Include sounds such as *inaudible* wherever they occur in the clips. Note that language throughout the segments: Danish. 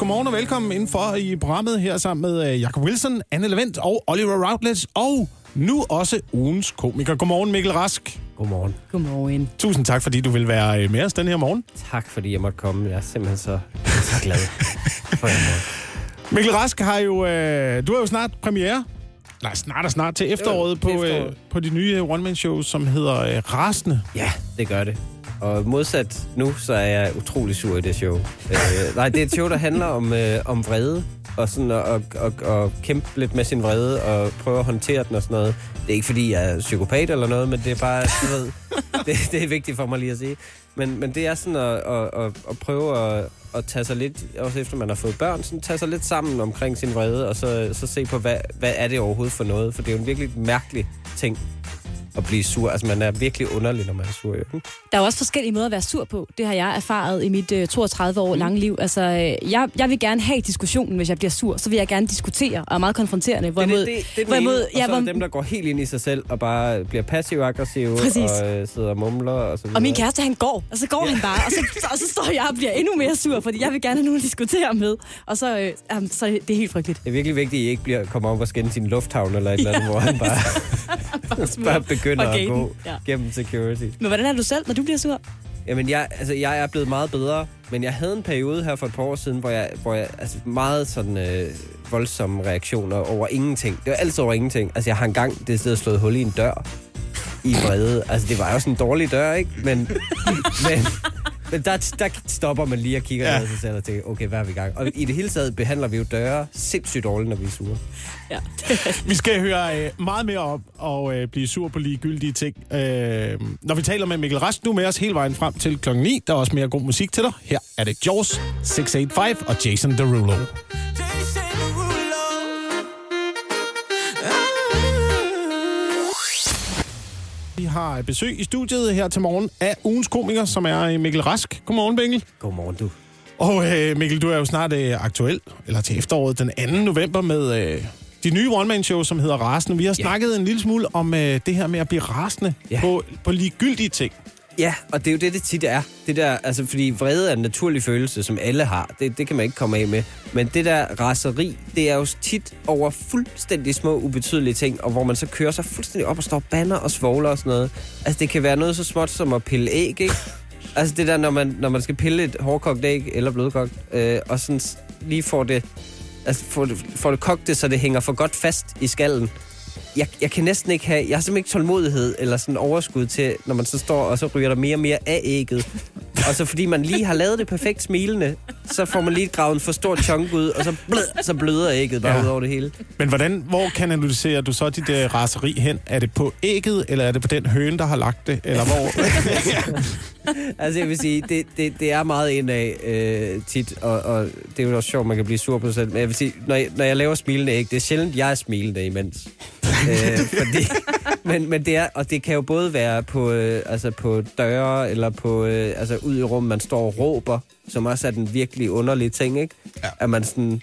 Godmorgen og velkommen indenfor i programmet her sammen med øh, Jacob Wilson, Anne Levent og Oliver Routledge, og nu også ugens komiker. Godmorgen Mikkel Rask. Godmorgen. Godmorgen. Tusind tak, fordi du vil være øh, med os den her morgen. Tak fordi jeg måtte komme. Jeg er simpelthen så, så glad for jer. *laughs* Mikkel Rask har jo, øh, du har jo snart premiere. Nej, snart og snart til efteråret, Jo, på, til øh, efteråret. på de nye one-man-shows, som hedder øh, Rasende. Ja, det gør det. Og modsat nu, så er jeg utrolig sur i det show. Øh, nej, det er et show, der handler om, øh, om vrede. Og sådan at, og, og, og kæmpe lidt med sin vrede og prøve at håndtere den og sådan noget. Det er ikke, fordi jeg er psykopat eller noget, men det er bare, du ved, det, det er vigtigt for mig lige at sige. Men, men det er sådan at, at, at, at prøve at, at tage sig lidt, også efter man har fået børn, sådan tage sig lidt sammen omkring sin vrede, og så, så se på, hvad, hvad er det overhovedet for noget? For det er jo en virkelig mærkelig ting at blive sur. Altså, man er virkelig underlig, når man er sur. Jo. ikke? Der er også forskellige måder at være sur på. Det har jeg erfaret i mit øh, 32 år lange liv. Altså, øh, jeg, jeg vil gerne have diskussionen, hvis jeg bliver sur. Så vil jeg gerne diskutere, og er meget konfronterende. Det, er Hvorimod, det, det, det er den hvorimod, ene, og ja, er hvor, dem, der går helt ind i sig selv og bare bliver passiv-aggressive og øh, sidder og mumler og så videre. og min kæreste, han går, og så går ja. han bare, og så, *laughs* og så står jeg og bliver endnu mere sur, fordi jeg vil gerne have nogen at diskutere med. Og så, øh, jamen, så er det helt frygteligt. Det er virkelig vigtigt, at I ikke bliver, kommer op og skænde sin lufthavn eller et eller andet, hvor han bare, *laughs* bare *laughs* begynder at gå Ja. gennem security. Men hvordan er du selv, når du bliver sur? Jamen, jeg, altså, jeg er blevet meget bedre, men jeg havde en periode her for et par år siden, hvor jeg, hvor jeg altså, meget sådan øh, voldsomme reaktioner over ingenting. Det var altid over ingenting. Altså, jeg har engang det sted slået hul i en dør i vrede. Altså, det var jo sådan en dårlig dør, ikke? Men, *laughs* men, men der, der stopper man lige og kigger Ja. ned sig selv og tænker, okay, hvad er vi i gang? Og i det hele taget behandler vi jo døre sindssygt dårligt, når vi er sure. Ja. *laughs* Vi skal høre øh, meget mere om og øh, blive sur på ligegyldige ting. Øh, når vi taler med Mikkel Rask, nu med os hele vejen frem til klokken 9. Der er også mere god musik til dig. Her er det Jaws 685 og Jason Derulo. Jason Derulo. Har besøg i studiet her til morgen af ugens komiker, som er øh, Mikkel Rask. Godmorgen, Mikkel. Godmorgen, du. Og øh, Mikkel, du er jo snart øh, aktuel, eller til efteråret den 2. november med øh, de nye one-man-show, som hedder Rasende. Vi har snakket en lille smule om øh, det her med at blive rasende Ja. på, på ligegyldige ting. Ja, og det er jo det, det tit er. Det der, altså, fordi vrede er en naturlig følelse, som alle har. Det, det kan man ikke komme af med. Men det der raseri, det er jo tit over fuldstændig små, ubetydelige ting, og hvor man så kører sig fuldstændig op og står banner og svogler og sådan noget. Altså, det kan være noget så småt som at pille æg, ikke? *laughs* Altså, det der, når man, når man skal pille et hårdkogt æg eller blødkogt, øh, og sådan lige får det, altså, får det, får det kogt det, så det hænger for godt fast i skallen jeg, jeg kan næsten ikke have... Jeg har simpelthen ikke tålmodighed eller sådan overskud til, når man så står, og så ryger der mere og mere af ægget. Og så fordi man lige har lavet det perfekt smilende, så får man lige gravet en for stor chunk ud, og så, blød, så bløder ægget bare Ja. ud over det hele. Men hvordan, hvor kanaliserer du så dit øh, raseri hen? Er det på ægget, eller er det på den høne, der har lagt det? Eller hvor? *laughs* Altså jeg vil sige, det, det, det er meget indad øh, tit, og, og det er jo også sjovt, man kan blive sur på sig selv. Men jeg vil sige, når jeg, når jeg laver smilende æg, det er sjældent, jeg er smilende imens. Øh, fordi, men, men det er, og det kan jo både være på, øh, altså på døre, eller på, øh, altså ud i rummet, man står og råber, som også er den virkelig underlige ting, ikke? Ja. At man sådan,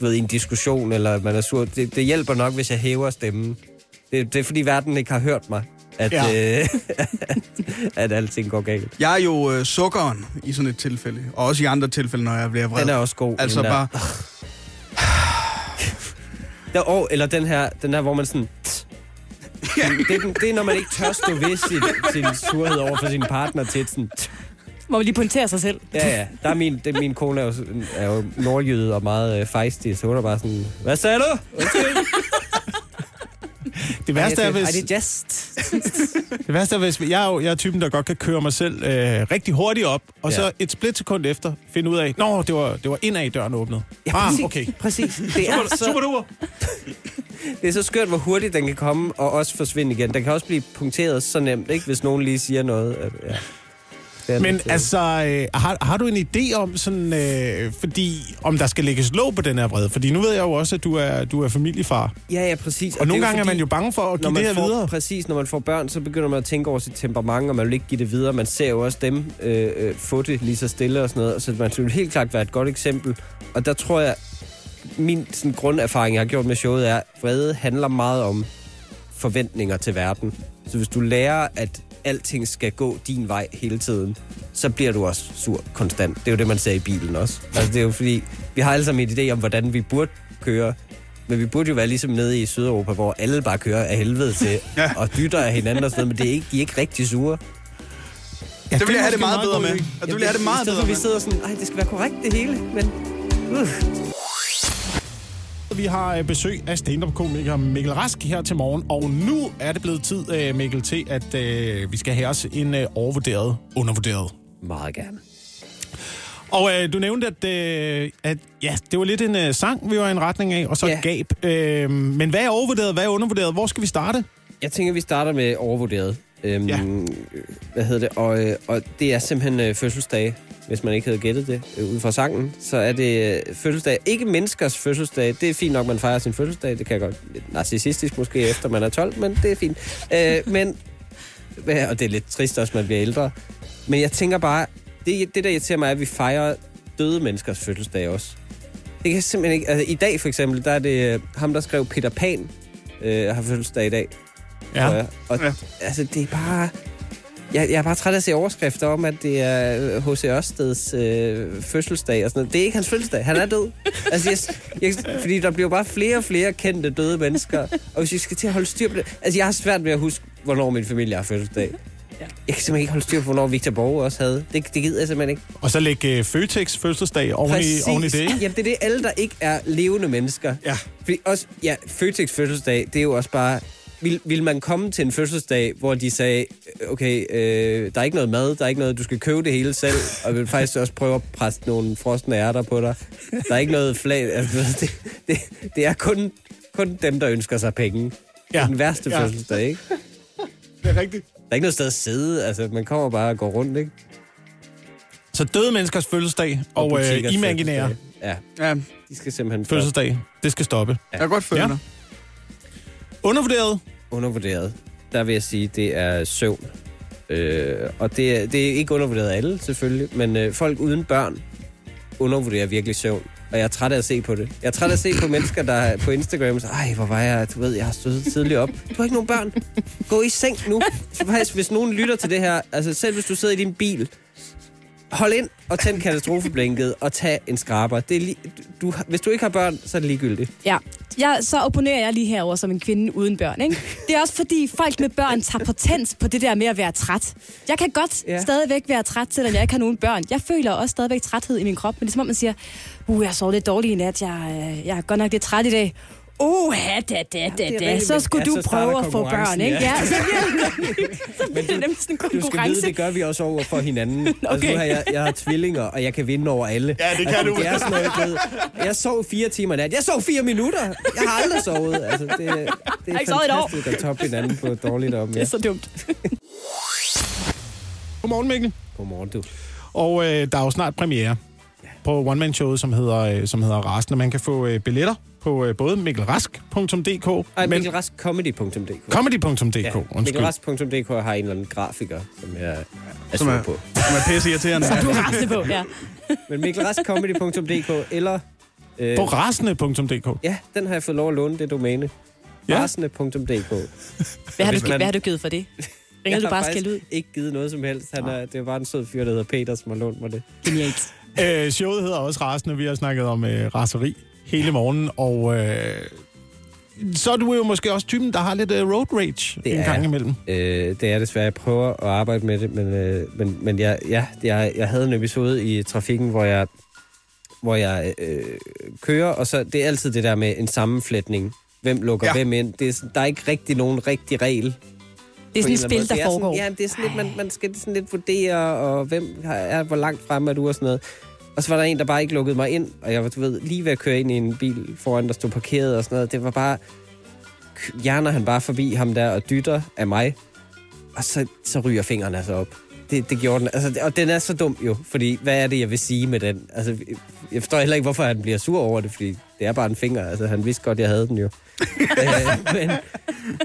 ved, i en diskussion, eller man er sur. Det, det hjælper nok, hvis jeg hæver stemmen. Det, det er fordi verden ikke har hørt mig, at, Ja. øh, *laughs* at, alting går galt. Jeg er jo øh, sukkeren i sådan et tilfælde, og også i andre tilfælde, når jeg bliver vred. Den er også god. altså bare, Der, og, eller den her, den her, hvor man sådan... det, er den, det er, når man ikke tør stå ved sin, sin surhed over for sin partner til sådan... Må man lige pointere sig selv. Ja, ja. Der er min, det, min kone er jo, er jo nordjyde og meget øh, fejstig, så hun er bare sådan... Hvad sagde du? Undskyld. *laughs* Det værste er, hvis, det er just. *laughs* det værste er, hvis jeg er, jo, jeg er typen, der godt kan køre mig selv øh, rigtig hurtigt op, og Ja. så et splitsekund efter finde ud af, nå, det var, det var indad døren åbnede. Ja, ah, præcis. okay. Præcis. *laughs* Det er, så, super duper. *laughs* det er så skørt, hvor hurtigt den kan komme og også forsvinde igen. Den kan også blive punkteret så nemt, ikke, hvis nogen lige siger noget. At, ja. Det er Men lidt, øh, altså, øh, har, har du en idé om sådan, øh, fordi, om der skal lægges låg på den her vrede? Fordi nu ved jeg jo også, at du er, du er familiefar. Ja, ja, præcis. Og, det nogle gange er fordi- man jo bange for at give det her får, videre. Præcis, når man får børn, så begynder man at tænke over sit temperament, og man vil ikke give det videre. Man ser jo også dem øh, øh, få det lige så stille og sådan noget. Så man skulle helt klart være et godt eksempel. Og der tror jeg, min sådan, grunderfaring, jeg har gjort med showet, er, at vrede handler meget om forventninger til verden. Så hvis du lærer, at alting skal gå din vej hele tiden, så bliver du også sur konstant. Det er jo det, man ser i bilen også. Altså, det er jo fordi, vi har alle sammen en idé om, hvordan vi burde køre. Men vi burde jo være ligesom nede i Sydeuropa, hvor alle bare kører af helvede til, *laughs* Ja. og dytter af hinanden og sådan noget, men det er ikke, de er ikke rigtig sure. Ja, Det vil jeg have er det meget bedre med. Og det vil have det meget bedre for, vi med. sidder sådan, ej, det skal være korrekt det hele, men... Uh. Vi har øh, besøg af stand-up-komiker Mikkel Rask her til morgen, og nu er det blevet tid, øh, Mikkel, til at øh, vi skal have os en øh, overvurderet, undervurderet. Meget gerne. Og øh, du nævnte, at, øh, at ja, det var lidt en øh, sang, vi var i en retning af, og så Ja. gab. Øh, men hvad er overvurderet, hvad er undervurderet? Hvor skal vi starte? Jeg tænker, vi starter med overvurderet. Øhm, Ja. Hvad hedder det? Og, øh, og det er simpelthen øh, fødselsdage, hvis man ikke havde gættet det øh, ud fra sangen. Så er det øh, fødselsdag. Ikke menneskers fødselsdag. Det er fint nok, man fejrer sin fødselsdag. Det kan godt. Lidt narcissistisk måske, efter man er 12, men det er fint. Øh, men, og det er lidt trist også, man bliver ældre. Men jeg tænker bare, det, det der irriterer mig er, at vi fejrer døde menneskers fødselsdag også. Det kan simpelthen ikke... Altså, i dag for eksempel, der er det øh, ham, der skrev Peter Pan, øh, har fødselsdag i dag. Ja. Og, og ja. altså, det er bare... Jeg, jeg er bare træt af at se overskrifter om, at det er H.C. Ørsteds øh, fødselsdag og sådan noget. Det er ikke hans fødselsdag. Han er død. *laughs* altså, jeg, jeg, fordi der bliver bare flere og flere kendte døde mennesker. Og hvis vi skal til at holde styr på det... Altså, jeg har svært ved at huske, hvornår min familie har fødselsdag. Jeg kan simpelthen ikke holde styr på, hvornår Victor Borge også havde. Det, det gider jeg simpelthen ikke. Og så lægge øh, Føtex fødselsdag oven i, oven i det, ikke? Jamen, det er det alle, der ikke er levende mennesker. Ja. Fordi også, ja, Føtex fødselsdag, det er jo også bare... Vil, vil man komme til en fødselsdag, hvor de sagde, okay, øh, der er ikke noget mad, der er ikke noget, du skal købe det hele selv, og vil faktisk også prøve at presse nogle frosne ærter på dig. Der er ikke noget flag, altså, *laughs* det, det, det er kun, kun dem, der ønsker sig penge. Ja. Ja. Den værste Ja. ja. fødselsdag, ikke? Det er rigtigt. Der er ikke noget sted at sidde, altså man kommer bare og går rundt, ikke? Så døde menneskers fødselsdag og, og øh, imaginære. Ja, Ja, de skal simpelthen fødselsdag, det skal stoppe. jeg kan godt følge Ja. Undervurderet? Undervurderet, der vil jeg sige, det er søvn. Øh, og det er, det er ikke undervurderet af alle, selvfølgelig, men øh, folk uden børn undervurderer virkelig søvn. Og jeg er træt af at se på det. Jeg er træt af at se på mennesker, der på Instagram siger, ej, hvor var jeg, du ved, jeg har stået tidligt op. Du har ikke nogen børn. Gå i seng nu. Så faktisk, hvis nogen lytter til det her, altså selv hvis du sidder i din bil, hold ind og tænd katastrofeblinket og tag en skraber. Det er lige, du, hvis du ikke har børn, så er det ligegyldigt. Ja, jeg, så opponerer jeg lige herover som en kvinde uden børn. Ikke? *laughs* Det er også fordi, folk med børn tager patent på det der med at være træt. Jeg kan godt Ja. ja. stadigvæk være træt, selvom jeg ikke har nogen børn. Jeg føler også stadigvæk træthed i min krop, men det er som om, man siger, uh, jeg sov lidt dårligt i nat, jeg, øh, jeg er godt nok lidt træt i dag. Uh, da, da, da, det da. Så skulle ja, du så starter prøve at få børn, ikke? ja. Ja, så bliver *laughs* det, så bliver det nemlig sådan en Du skal vide, konkurrence. det gør vi også over for hinanden. okay. *laughs* Altså, nu har jeg, jeg har tvillinger, og jeg kan vinde over alle. Ja, det kan altså, du. Det er sådan noget, du ved, jeg sov fire timer nat. Jeg sov fire minutter. Jeg har aldrig sovet. Altså, det, det er ikke fantastisk at toppe hinanden på dårligt om. Det Ja. er så dumt. *laughs* Godmorgen, Mikkel. Godmorgen, du. Og øh, der er jo snart premiere på one-man-showet, som hedder, øh, som hedder Rasten, og man kan få øh, billetter på øh, både mikkelrask.dk, Ej, men mikkelrask.comedy.dk comedy.dk, Ja, undskyld. mikkelrask.dk har en eller anden grafiker, som jeg er Som sur er- på. Som er pisse irriterende. *laughs* Du er på, ja. *laughs* Men mikkelraskcomedy.dk eller... Øh, På rasende.dk. ja, den har jeg fået lov at låne, det domæne. Ja. Rasende.dk Hvad har, du, hvad har du givet for det? *laughs* Ringede du bare skæld ud? ikke givet noget som helst. Han er, det er bare en sød fyr, der hedder Peter, som har lånt mig det. Genialt. Øh, showet hedder også Rasende. Vi har snakket om øh, raseri hele morgenen, og øh, så er du jo måske også typen, der har lidt øh, road rage Det en er gang imellem. Øh, det er desværre. Jeg prøver at arbejde med det, men, øh, men, men jeg, ja, jeg, jeg havde en episode i trafikken, hvor jeg, hvor jeg øh, kører, og så det er altid det der med en sammenflætning. Hvem lukker Ja. hvem ind? Det er, der er ikke rigtig nogen rigtig regel. Det er sådan et spil, der det er foregår. Sådan, ja, det er sådan lidt, man, man skal sådan lidt vurdere, og hvem har- er, hvor langt fremme er du og sådan noget. Og så var der en, der bare ikke lukkede mig ind, og jeg var, du ved, lige ved at køre ind i en bil foran, der stod parkeret og sådan noget. Det var bare, hjerner han bare forbi ham der og dytter af mig, og så, så ryger fingrene altså op. Det, det gjorde den. Altså, og den er så dum jo, fordi hvad er det, jeg vil sige med den? Altså, jeg forstår heller ikke, hvorfor han bliver sur over det, fordi det er bare en finger. Altså, han vidste godt, jeg havde den jo. *laughs* øh, men,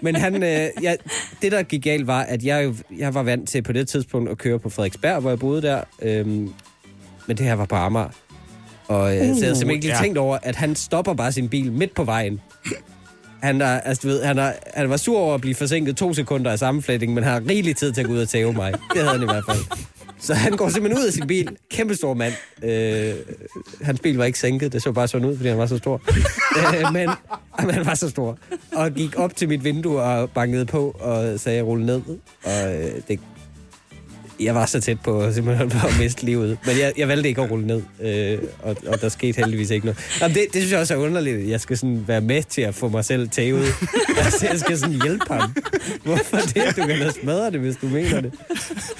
men han, øh, ja, det, der gik galt, var, at jeg, jeg var vant til på det tidspunkt at køre på Frederiksberg, hvor jeg boede der. Øhm, men det her var på Amager. Og øh, uh, så jeg havde simpelthen ikke ja. tænkt over, at han stopper bare sin bil midt på vejen. Han, er, altså, du ved, han, er, han var sur over at blive forsinket to sekunder af sammenflætning, men har rigelig tid til at gå ud og tæve mig. Det havde han i hvert fald. Så han går simpelthen ud af sin bil. Kæmpe stor mand. Øh, hans bil var ikke sænket. Det så bare sådan ud, fordi han var så stor. øh, men jamen, han var så stor. Og gik op til mit vindue og bankede på og sagde, rulle ned. Og øh, det, jeg var så tæt på simpelthen at miste livet. Men jeg, jeg valgte ikke at rulle ned, øh, og, og der skete heldigvis ikke noget. Jamen, det, det synes jeg også er underligt, jeg skal sådan være med til at få mig selv tævet. *laughs* altså, jeg skal sådan hjælpe ham. Hvorfor det? Du kan da smadre det, hvis du mener det.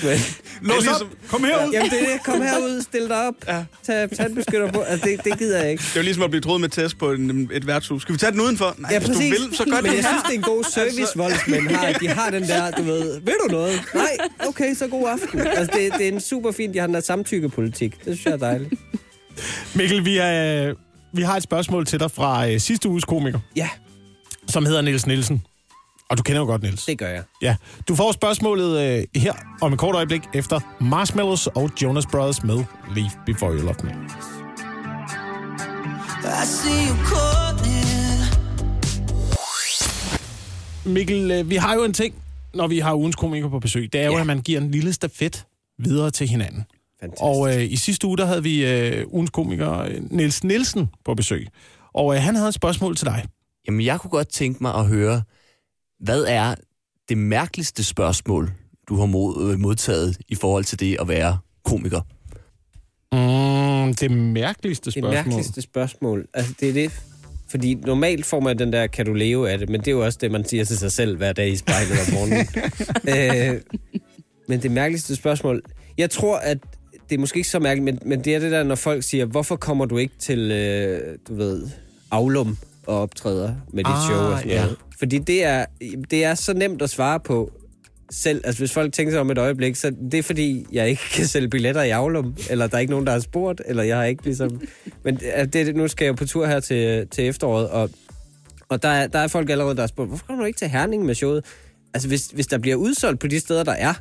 Men, Lås ligesom, kom herud! jamen, det er det. Kom herud, stil dig op. Ja. Tag tandbeskytter på. Altså, det, det gider jeg ikke. Det er jo ligesom at blive troet med test på en, et værtshus. Skal vi tage den udenfor? Nej, Ja, hvis du vil, så gør Men det jeg synes, det er en god service, Altså- voldsmænd har. De har den der, du ved, ved du noget? Nej, okay, så god aften. Altså, det, det er en super fint, de har den der samtykkepolitik. Det synes jeg er dejligt. Mikkel, vi, er, vi har et spørgsmål til dig fra øh, sidste uges komiker, Ja, som hedder Niels Nielsen. Og du kender jo godt Niels. det gør jeg. Ja, du får spørgsmålet øh, her om et kort øjeblik efter Marshmallows og Jonas Brothers med Leave Before You Love Me. I see you calling. Mikkel, øh, vi har jo en ting, når vi har ugens komiker på besøg. Det er jo, Ja. at man giver en lille stafet videre til hinanden. Fantastisk. Og øh, i sidste uge, der havde vi øh, ugens komiker øh, Niels Nielsen på besøg. Og øh, han havde et spørgsmål til dig. Jamen, jeg kunne godt tænke mig at høre, hvad er det mærkeligste spørgsmål, du har mod, øh, modtaget i forhold til det at være komiker? Mm, det mærkeligste Det spørgsmål. mærkeligste spørgsmål. Altså, det er det. Fordi normalt får man den der, kan du leve af det? Men det er jo også det, man siger til sig selv hver dag i spejlet om morgenen. *laughs* øh, men det mærkeligste spørgsmål... Jeg tror, at det er måske ikke så mærkeligt, men, men det er det der, når folk siger, hvorfor kommer du ikke til, øh, du ved, Aulum og optræder med dit Ah, show og sådan ja. noget? Fordi det er, det er så nemt at svare på selv. Altså, hvis folk tænker sig om et øjeblik, så det er fordi, jeg ikke kan sælge billetter i Aulum, eller der er ikke nogen, der har spurgt, eller jeg har ikke ligesom... Men det, nu skal jeg på tur her til, til efteråret, og, og der, er, der er folk allerede, der har spurgt, hvorfor kommer du ikke til Herning med showet? Altså, hvis, hvis der bliver udsolgt på de steder, der er,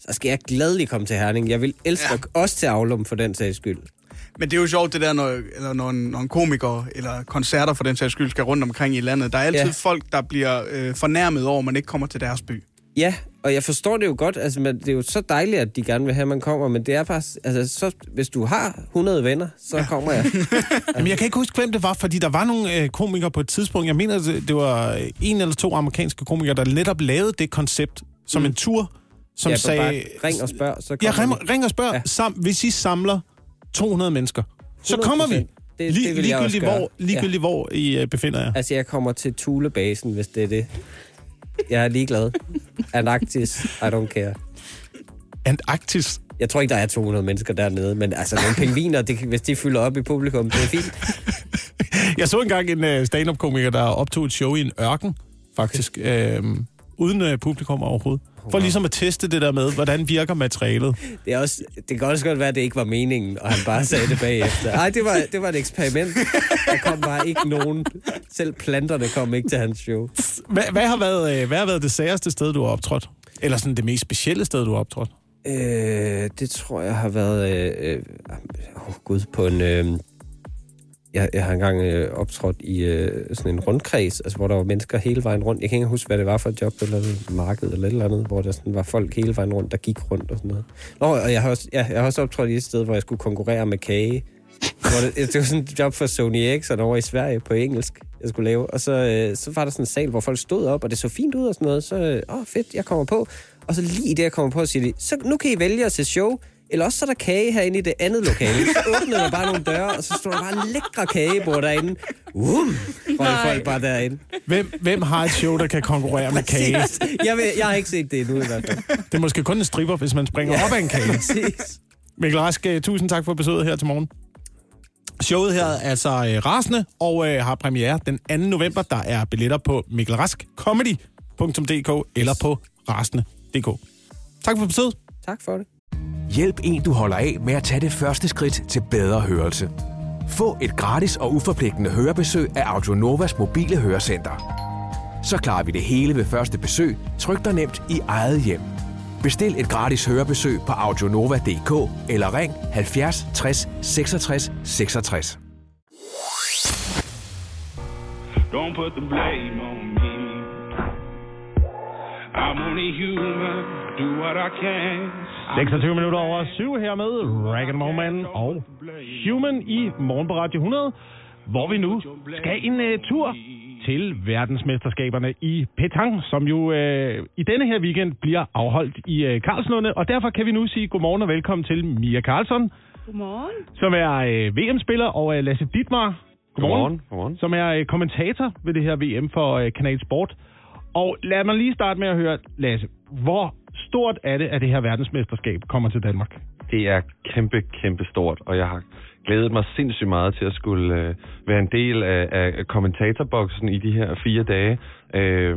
så skal jeg gladeligt komme til Herning. Jeg vil elske ja. også til Aulum for den sags skyld. Men det er jo sjovt, det der, når, eller når, en, når en komiker eller koncerter for den sags skyld skal rundt omkring i landet. Der er altid ja. folk, der bliver øh, fornærmet over, at man ikke kommer til deres by. Ja, og jeg forstår det jo godt. Altså, men det er jo så dejligt, at de gerne vil have, at man kommer. Men det er faktisk... Altså, så, hvis du har 100 venner, så ja. kommer jeg. *laughs* Jamen, jeg kan ikke huske, hvem det var, fordi der var nogle øh, komikere på et tidspunkt. Jeg mener, det, var en eller to amerikanske komikere, der netop lavede det koncept som mm. en tur, som ja, sagde... Bare ring og spørg, så Ja, kommer ring, de. ring og spørg. Ja. Ja. Sam, hvis I samler 200 mennesker, så kommer vi. 100%. Det, Lig, det ligegyldigt, hvor, ligegyldigt ja. hvor I øh, befinder jer. Altså, jeg kommer til Thulebasen, hvis det er det. Jeg er ligeglad. Antarktis, I don't care. Antarktis. Jeg tror ikke, der er 200 mennesker dernede, men altså, nogle pingviner, det, hvis de fylder op i publikum, det er fint. Jeg så engang en øh, stand-up-komiker, der optog et show i en ørken, faktisk. Øh, uden øh, publikum overhovedet. For ligesom at teste det der med, hvordan virker materialet. Det, er også, det kan også godt være, at det ikke var meningen, og han bare sagde det bagefter. Nej, det var, det var et eksperiment. Der kom bare ikke nogen. Selv planterne kom ikke til hans show. Hvad, hvad, har været, øh, hvad har været det særeste sted, du har optrådt? Eller sådan det mest specielle sted, du har optrådt? Øh, det tror jeg har været... Øh, øh, oh, gud, på en... Øh, jeg, jeg har engang øh, optrådt i øh, sådan en rundkreds, altså, hvor der var mennesker hele vejen rundt. Jeg kan ikke huske, hvad det var for et job, eller et marked, eller et eller andet, hvor der sådan var folk hele vejen rundt, der gik rundt og sådan noget. Nå, og jeg har også, ja, jeg har også optrådt i et sted, hvor jeg skulle konkurrere med kage. Hvor det, det var sådan et job for Sony Ericsson over i Sverige på engelsk, jeg skulle lave. Og så, øh, så var der sådan en sal, hvor folk stod op, og det så fint ud og sådan noget. Så, øh, åh fedt, jeg kommer på. Og så lige det, jeg kommer på, siger de, så nu kan I vælge at se show, eller også så er der kage herinde i det andet lokale. Så åbnede der bare nogle døre, og så stod der bare en lækre kagebord derinde. Um, hvor folk bare derinde. Hvem, hvem har et show, der kan konkurrere med kage? Jeg, ved, jeg har ikke set det endnu i hvert fald. Det er måske kun en stripper, hvis man springer op af en kage. Præcis. Mikkel Rask, øh, tusind tak for besøget her til morgen. Showet her er altså øh, rasende og øh, har premiere den 2. november. Der er billetter på mikkelraskcomedy.dk eller på rasende.dk. Tak for besøget. Tak for det. Hjælp en, du holder af med at tage det første skridt til bedre hørelse. Få et gratis og uforpligtende hørebesøg af Audionovas mobile hørecenter. Så klarer vi det hele ved første besøg, tryk dig nemt i eget hjem. Bestil et gratis hørebesøg på audionova.dk eller ring 70 60 66 66. Don't put the blame on me. I'm only human, do what I can. 26 minutter over 7 her med Rag Man og Human i Morgen på Radio 100, hvor vi nu skal en uh, tur til verdensmesterskaberne i Petang, som jo uh, i denne her weekend bliver afholdt i uh, Karlslunde, og derfor kan vi nu sige godmorgen og velkommen til Mia Karlsson, Godmorgen. som er uh, VM-spiller, og uh, Lasse Dittmar, godmorgen, Godmorgen. som er uh, kommentator ved det her VM for uh, Kanal Sport. Og lad mig lige starte med at høre, Lasse, hvor stort er det, at det her verdensmesterskab kommer til Danmark? Det er kæmpe, kæmpe stort, og jeg har glædet mig sindssygt meget til at skulle øh, være en del af, af kommentatorboksen i de her fire dage. Øh,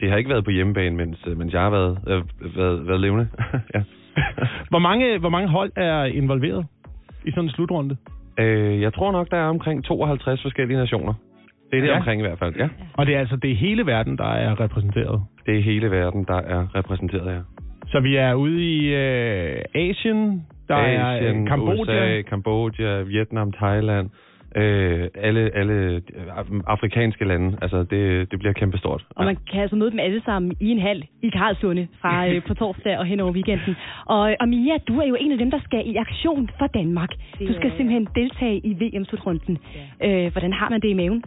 det har ikke været på hjemmebane, mens, øh, mens jeg har været, øh, været, været levende. *laughs* ja. Hvor mange, hvor mange hold er involveret i sådan en slutrunde? øh, jeg tror nok, der er omkring 52 forskellige nationer. Det er det Ja. ja. omkring i hvert fald, ja. Og det er altså det er hele verden, der er repræsenteret. Det er hele verden, der er repræsenteret her. Så vi er ude i øh, Asien, der er øh, Kambodja. USA, Kambodja, Vietnam, Thailand, øh, alle, alle øh, afrikanske lande. Altså, det, det bliver kæmpestort. Og man kan altså møde dem alle sammen i en hal i Karlslunde fra *laughs* øh, på torsdag og hen over weekenden. Og, og Mia, du er jo en af dem, der skal i aktion for Danmark. Du skal simpelthen deltage i VM-slutrunden. Øh, hvordan har man det i maven?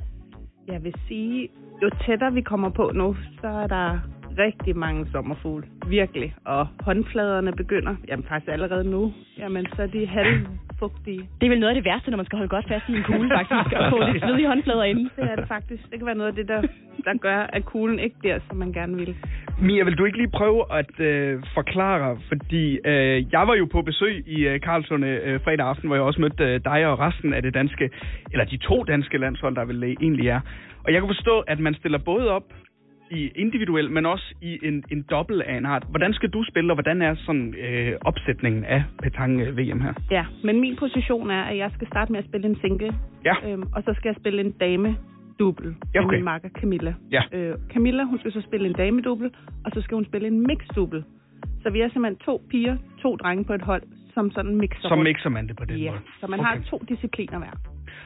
Jeg vil sige, jo tættere vi kommer på nu, så er der rigtig mange sommerfugle. Virkelig. Og håndfladerne begynder, jamen faktisk allerede nu, jamen så er de halvfugtige. Det er vel noget af det værste, når man skal holde godt fast i en kugle, faktisk, og få lidt sved i håndflader inden. Det er det faktisk. Det kan være noget af det, der, der gør, at kuglen ikke bliver, som man gerne vil. Mia, vil du ikke lige prøve at øh, forklare, fordi øh, jeg var jo på besøg i øh, Karlslunde øh, fredag aften, hvor jeg også mødte øh, dig og resten af det danske, eller de to danske landshold, der vel egentlig er. Og jeg kunne forstå, at man stiller både op i individuel, men også i en, en dobbelt af en art. Hvordan skal du spille, og hvordan er sådan øh, opsætningen af Petang øh, VM her? Ja, men min position er, at jeg skal starte med at spille en single. Ja. Øhm, og så skal jeg spille en dame dubbel Ja, med okay. min makker Camilla. Ja. Øh, Camilla, hun skal så spille en dame dubbel, og så skal hun spille en mix dubbel. Så vi er simpelthen to piger, to drenge på et hold, som sådan mixer Så rundt. mixer man det på den Ja, måde. så man Okay. har to discipliner hver.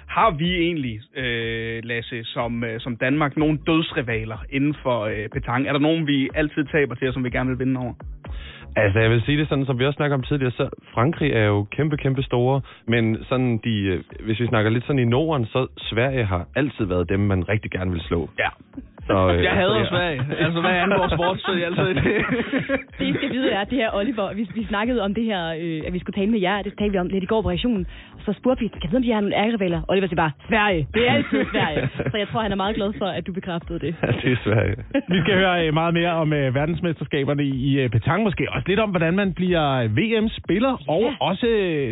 Har vi egentlig, øh, Lasse, som, øh, som Danmark, nogle dødsrivaler inden for øh, petang? Er der nogen, vi altid taber til, og som vi gerne vil vinde over? Altså, jeg vil sige det sådan, som vi også snakker om tidligere, så Frankrig er jo kæmpe, kæmpe store, men sådan de, øh, hvis vi snakker lidt sådan i Norden, så Sverige har altid været dem, man rigtig gerne vil slå. Ja. Så, øh, Jeg hader så, Sverige. Altså, hvad angår sport, så er jeg altid det. Det, I skal vide er, at det her, Oliver, vi, vi snakkede om det her, øh, at vi skulle tale med jer, det talte vi om lidt i går på reaktionen. Og så spurgte vi, kan vi vide, om de har nogle ærgerivaler? Oliver siger bare, Sverige. Det er altid Sverige. *laughs* Så jeg tror, han er meget glad for, at du bekræftede det. Ja, det er Sverige. Vi skal høre øh, meget mere om øh, verdensmesterskaberne i i, øh, Petang, måske også lidt om, hvordan man bliver VM-spiller, og også,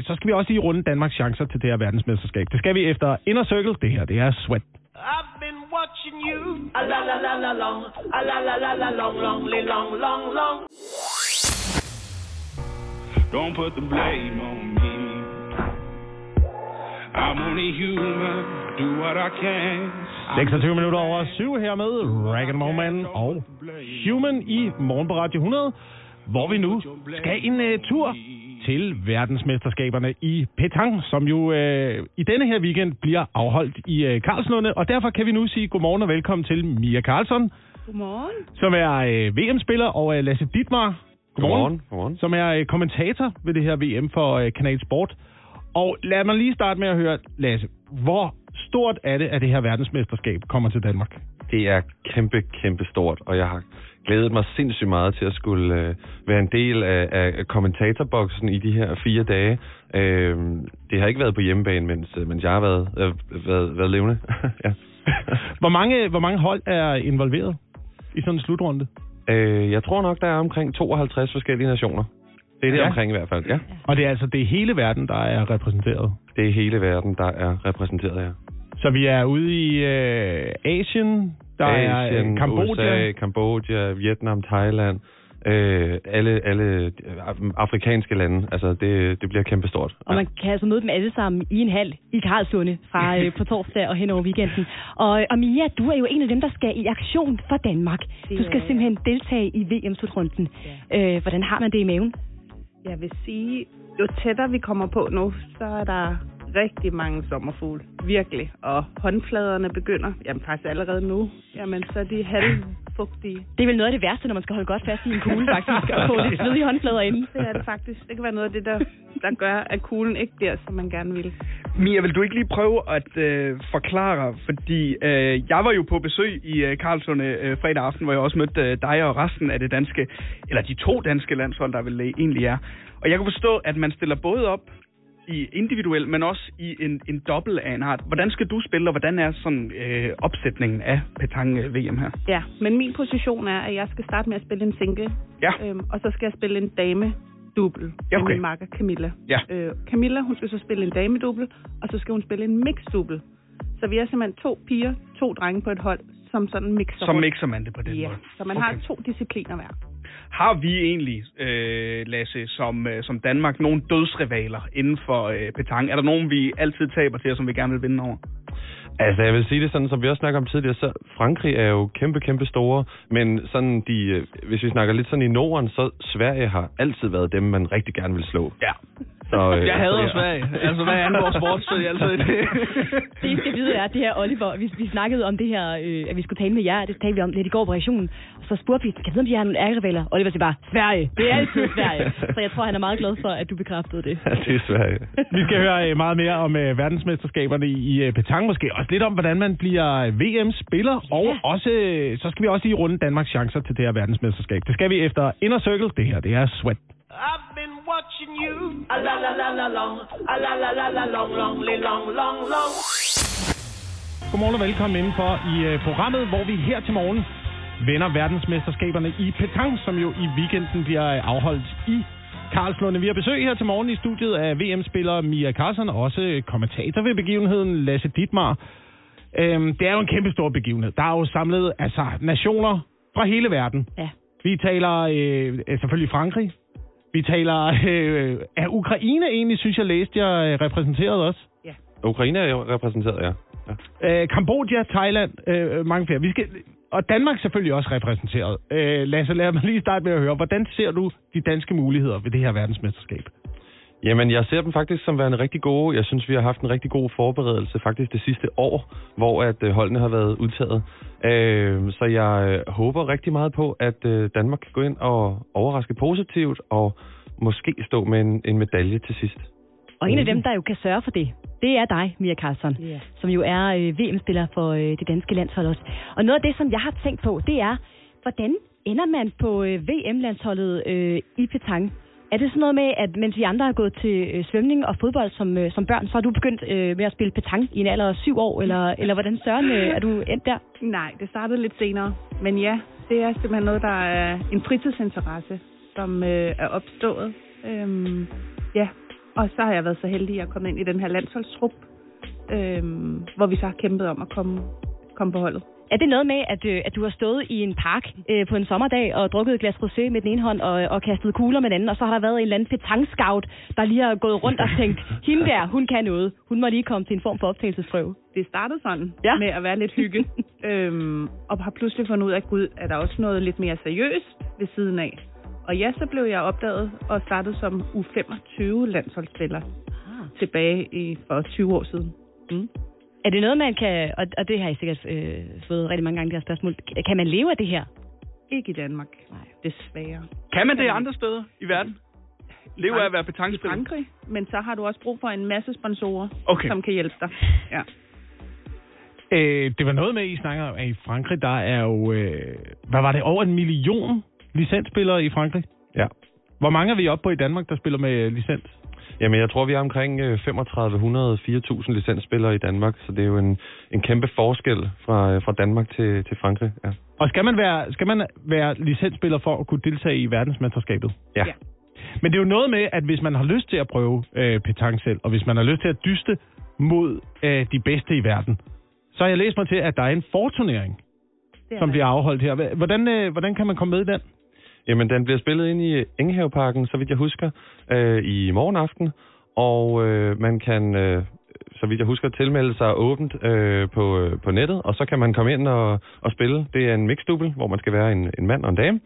så skal vi også lige runde Danmarks chancer til det her verdensmesterskab. Det skal vi efter Inner Circle. Det her, det er Sweat. I've been watching you. A la la la la long. A la la la la long, long, long, long, long. Don't put the blame on me. I'm only human. Do what I can. 26 minutter over 7 her med Rag Man og Human i Morgen på Radio 100, hvor vi nu skal en uh, tur til verdensmesterskaberne i Petang, som jo uh, i denne her weekend bliver afholdt i uh, Karlslunde, og derfor kan vi nu sige godmorgen og velkommen til Mia Karlsson, Godmorgen. som er uh, VM-spiller, og uh, Lasse Dittmar, Godmorgen. Godmorgen. som er uh, kommentator ved det her VM for uh, Kanal Sport. Og lad mig lige starte med at høre, Lasse, hvor stort er det, at det her verdensmesterskab kommer til Danmark? Det er kæmpe, kæmpe stort, og jeg har glædet mig sindssygt meget til at skulle øh, være en del af, af kommentatorboksen i de her fire dage. Øh, det har ikke været på hjemmebane, mens, øh, mens jeg har været, øh, været, været levende. *laughs* ja. Hvor mange, hvor mange hold er involveret i sådan en slutrunde? øh, jeg tror nok, der er omkring 52 forskellige nationer. Det er det Ja. ja. omkring i hvert fald, ja. Og det er altså det er hele verden, der er repræsenteret. Det er hele verden, der er repræsenteret her. Så vi er ude i øh, Asien, der er Asien, øh, Kambodja. USA, Kambodja, Vietnam, Thailand, øh, alle, alle øh, afrikanske lande. Altså, det, det bliver kæmpestort. Og man kan altså møde dem alle sammen i en hal i Karlslunde fra *laughs* øh, på torsdag og hen over weekenden. Og, og Mia, du er jo en af dem, der skal i aktion for Danmark. Du skal simpelthen deltage i VM-slutrunden. Øh, hvordan har man det i maven? Jeg vil sige, jo tættere vi kommer på nu, så er der rigtig mange sommerfugle. Virkelig. Og håndfladerne begynder, jamen faktisk allerede nu, jamen så er de fugtige. Det er vel noget af det værste, når man skal holde godt fast i en kugle, faktisk, og få lidt svedige håndflader inde. Det er det faktisk. Det kan være noget af det, der, der gør, at kuglen ikke bliver, som man gerne vil. Mia, vil du ikke lige prøve at øh, forklare, fordi øh, jeg var jo på besøg i øh, Karlsson øh, fredag aften, hvor jeg også mødte øh, dig og resten af det danske, eller de to danske landshold, der vel egentlig er. Og jeg kan forstå, at man stiller både op i individuel, men også i en, en dobbelt af en art. Hvordan skal du spille, og hvordan er sådan øh, opsætningen af Petang VM her? Ja, men min position er, at jeg skal starte med at spille en single, Ja. øhm, og så skal jeg spille en dame dubbel Ja, med okay. min makker Camilla. Ja. Øh, Camilla, hun skal så spille en dame dubbel, og så skal hun spille en mix dubbel. Så vi er simpelthen to piger, to drenge på et hold, som sådan mixer Så rundt. mixer man det på den Ja, måde. så man Okay. har to discipliner hver. Har vi egentlig, øh, Lasse, som, øh, som Danmark, nogle dødsrivaler inden for øh, petang? Er der nogen, vi altid taber til, og som vi gerne vil vinde over? Altså, jeg vil sige det sådan, som vi også snakker om tidligere, så Frankrig er jo kæmpe, kæmpe store, men sådan de, øh, hvis vi snakker lidt sådan i Norden, så Sverige har altid været dem, man rigtig gerne vil slå. Ja. Så, øh, Jeg hader så, Sverige. Altså, hvad angår sport, så er *laughs* jeg altid det. Det, I skal vide er, at det her Oliver, vi, vi snakkede om det her, øh, at vi skulle tale med jer, det talte vi om lidt i går på reaktionen, og så spurgte vi, kan jeg vide, om de har nogle ærgerivaler? Oliver siger bare, Sverige, det er altid Sverige. Så jeg tror, han er meget glad for, at du bekræftede det. *laughs* Ja, det er Sverige. Vi skal høre øh, meget mere om øh, verdensmesterskaberne i i, øh, petang måske. Også lidt om, hvordan man bliver VM-spiller. Og også, øh, så skal vi også lige runde Danmarks chancer til det her verdensmesterskab. Det skal vi efter Inner Circle. Det her, det er Sweat. I've been watching you. A la la la la long. A la la la la long, long, li- long, long, long. Godmorgen og velkommen indenfor i øh, programmet, hvor vi her til morgen vender verdensmesterskaberne i petang, som jo i weekenden bliver øh, afholdt i Karlslunde. Vi har besøg her til morgen i studiet af VM-spiller Mia Carlsen, og også øh, kommentator ved begivenheden Lasse Ditmar. Øhm, det er jo en kæmpe stor begivenhed. Der er jo samlet altså, nationer fra hele verden. Ja. Vi taler øh, øh, selvfølgelig Frankrig. Vi taler... Øh, er Ukraine egentlig, synes jeg, læste jeg øh, repræsenteret også? Ukraine er jo repræsenteret, ja. ja. Øh, Kambodja, Thailand, øh, mange flere. Vi skal, og Danmark selvfølgelig også repræsenteret. Øh, Lasse, lad mig lige starte med at høre, hvordan ser du de danske muligheder ved det her verdensmesterskab? Jamen, jeg ser dem faktisk som værende rigtig gode. Jeg synes, vi har haft en rigtig god forberedelse faktisk det sidste år, hvor at øh, holdene har været udtaget. Øh, så jeg øh, håber rigtig meget på, at øh, Danmark kan gå ind og overraske positivt og måske stå med en, en medalje til sidst. Og en af dem, der jo kan sørge for det, det er dig, Mia Karlsson, Ja. som jo er øh, VM-spiller for øh, det danske landshold også. Og noget af det, som jeg har tænkt på, det er, hvordan ender man på øh, VM-landsholdet øh, i petang? Er det sådan noget med, at mens vi andre har gået til øh, svømning og fodbold som, øh, som børn, så har du begyndt øh, med at spille petang i en alder af syv år, eller, *laughs* eller hvordan søren øh, er du endt der? Nej, det startede lidt senere. Men ja, det er simpelthen noget, der er en fritidsinteresse, som øh, er opstået. Øhm, ja, og så har jeg været så heldig at komme ind i den her landsholdstrup, øhm, hvor vi så har kæmpet om at komme, komme på holdet. Er det noget med, at, øh, at du har stået i en park øh, på en sommerdag og drukket et glas rosé med den ene hånd og, og kastet kugler med den anden, og så har der været en eller anden petang-scout, der lige har gået rundt og tænkt, *laughs* hende der, hun kan noget. Hun må lige komme til en form for optagelsesprøve. Det startede sådan Ja. med at være lidt hygge, *laughs* øhm, og har pludselig fundet ud af, at gud, er der også noget lidt mere seriøst ved siden af. Og ja, så blev jeg opdaget og startede som U25-landsholdsspiller Ah. tilbage i, for 20 år siden. Mm. Er det noget, man kan, og, og det har jeg sikkert øh, fået rigtig mange gange, det her spørgsmål, kan man leve af det her? Ikke i Danmark, Nej. desværre. Kan man det andre steder i verden? Leve af at være I petangspiller? Frankrig, men så har du også brug for en masse sponsorer, Okay. som kan hjælpe dig. Ja. Øh, det var noget med, I snakker om, at i Frankrig, der er jo, øh, hvad var det, over en million licensspillere i Frankrig? Ja. Hvor mange er vi oppe på i Danmark, der spiller med licens? Jamen, jeg tror, vi er omkring øh, 3500 4.000 licensspillere i Danmark, så det er jo en, en kæmpe forskel fra, øh, fra Danmark til, til Frankrig. Ja. Og skal man, være, skal man være licensspiller for at kunne deltage i verdensmesterskabet? Ja. Ja. Men det er jo noget med, at hvis man har lyst til at prøve øh, petang selv, og hvis man har lyst til at dyste mod øh, de bedste i verden, så har jeg læst mig til, at der er en forturnering, er som bliver afholdt her. Hvordan, øh, hvordan kan man komme med i den? Jamen, den bliver spillet ind i Enghaveparken, så vidt jeg husker, øh, i morgen aften. Og øh, man kan, øh, så vidt jeg husker, tilmelde sig åbent øh, på, øh, på nettet. Og så kan man komme ind og, og spille. Det er en mixdouble, hvor man skal være en, en mand og en dame.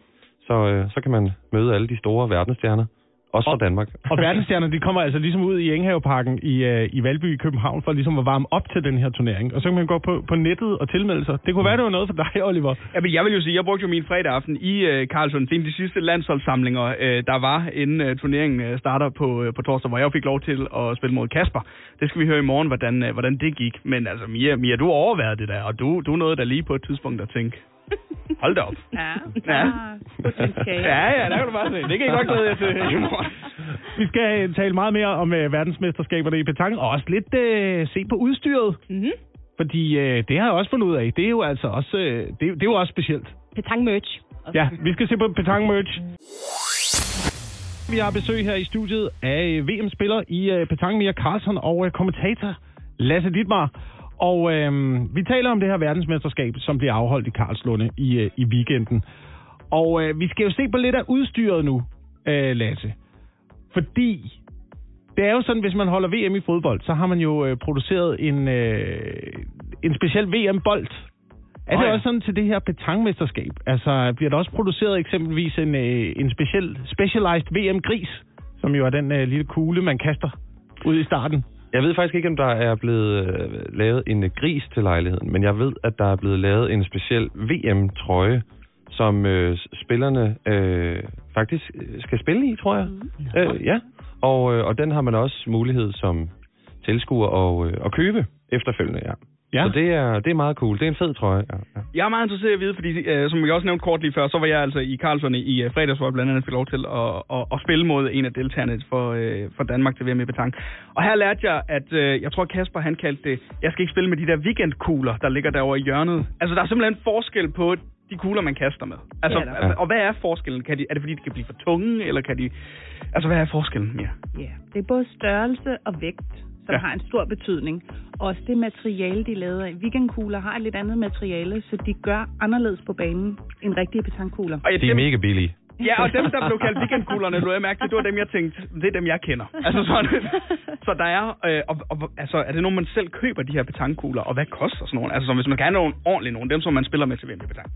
Så, øh, så kan man møde alle de store verdensstjerner. Også fra Danmark. Og verdensstjernerne, de kommer altså ligesom ud i Enghaveparken i, øh, i Valby i København for ligesom at varme op til den her turnering. Og så kan man gå på, på nettet og tilmelde sig. Det kunne være, det var noget for dig, Oliver. Ja, men jeg vil jo sige, jeg brugte jo min fredag aften i øh, til en af de sidste landsholdssamlinger, øh, der var, inden øh, turneringen øh, starter på, øh, på torsdag, hvor jeg fik lov til at spille mod Kasper. Det skal vi høre i morgen, hvordan, øh, hvordan det gik. Men altså, Mia, Mia du overvejede det der, og du, du nåede der lige på et tidspunkt at tænke, *laughs* hold da op. Ja, Ja. Ja, ja, der kan du bare se. Det kan I godt glæde jer til *laughs* i morgen. Vi skal øh, tale meget mere om øh, verdensmesterskaberne i petanque, og også lidt øh, se på udstyret. Mm-hmm. Fordi øh, det har jeg også fundet ud af. Det er jo altså også, øh, det, er- det er jo også specielt. Petang merch. Ja, vi skal se på petanque merch. Vi har besøg her i studiet af øh, VM-spiller i øh, petanque, Mia Carlsen, og øh, kommentator Lasse Dittmar. Og øh, vi taler om det her verdensmesterskab, som bliver afholdt i Karlslunde i, øh, i weekenden. Og øh, vi skal jo se på lidt af udstyret nu, øh, Lasse. Fordi det er jo sådan, hvis man holder VM i fodbold, så har man jo øh, produceret en, øh, en speciel VM-bold. Er det Nå ja. også sådan til det her petangmesterskab? Altså, bliver der også produceret eksempelvis en, øh, en speciel, specialized VM-gris, som jo er den øh, lille kugle, man kaster ud i starten? Jeg ved faktisk ikke, om der er blevet øh, lavet en øh, gris til lejligheden, men jeg ved, at der er blevet lavet en speciel VM-trøje, som øh, spillerne øh, faktisk øh, skal spille i, tror jeg. Mm. Øh, ja, og, øh, og den har man også mulighed som tilskuer at, øh, at købe efterfølgende, ja. Ja. Så det er, det er meget cool. Det er en fed trøje, ja. ja. Jeg er meget interesseret i at vide, fordi øh, som jeg også nævnte kort lige før, så var jeg altså i Karlsson i øh, fredags, hvor jeg blandt andet fik lov til at, at, at spille mod en af deltagerne for, øh, for Danmark til VM i Betang. Og her lærte jeg, at øh, jeg tror Kasper han kaldte det, jeg skal ikke spille med de der weekendkugler, der ligger derovre i hjørnet. Altså der er simpelthen forskel på de kugler, man kaster med. Altså, der. altså, og hvad er forskellen? Kan de, er det fordi, de kan blive for tunge, eller kan de... Altså, hvad er forskellen mere? Ja, det er både størrelse og vægt, som Ja. ja. har en stor betydning. Også det materiale, de laver af. Weekendkugler har et lidt andet materiale, så de gør anderledes på banen end rigtige petankugler. Og jeg, De er mega billige. Ja, og dem, der blev kaldt weekendkuglerne, du har mærke, det var dem, jeg tænkte, det er dem, jeg kender. Altså sådan. *laughs* Så der er, øh, og, og, altså, er det nogen, man selv køber, de her petankugler, og hvad koster sådan nogle? Altså, så hvis man kan have nogle ordentlige nogle, dem, som man spiller med til VM i petank.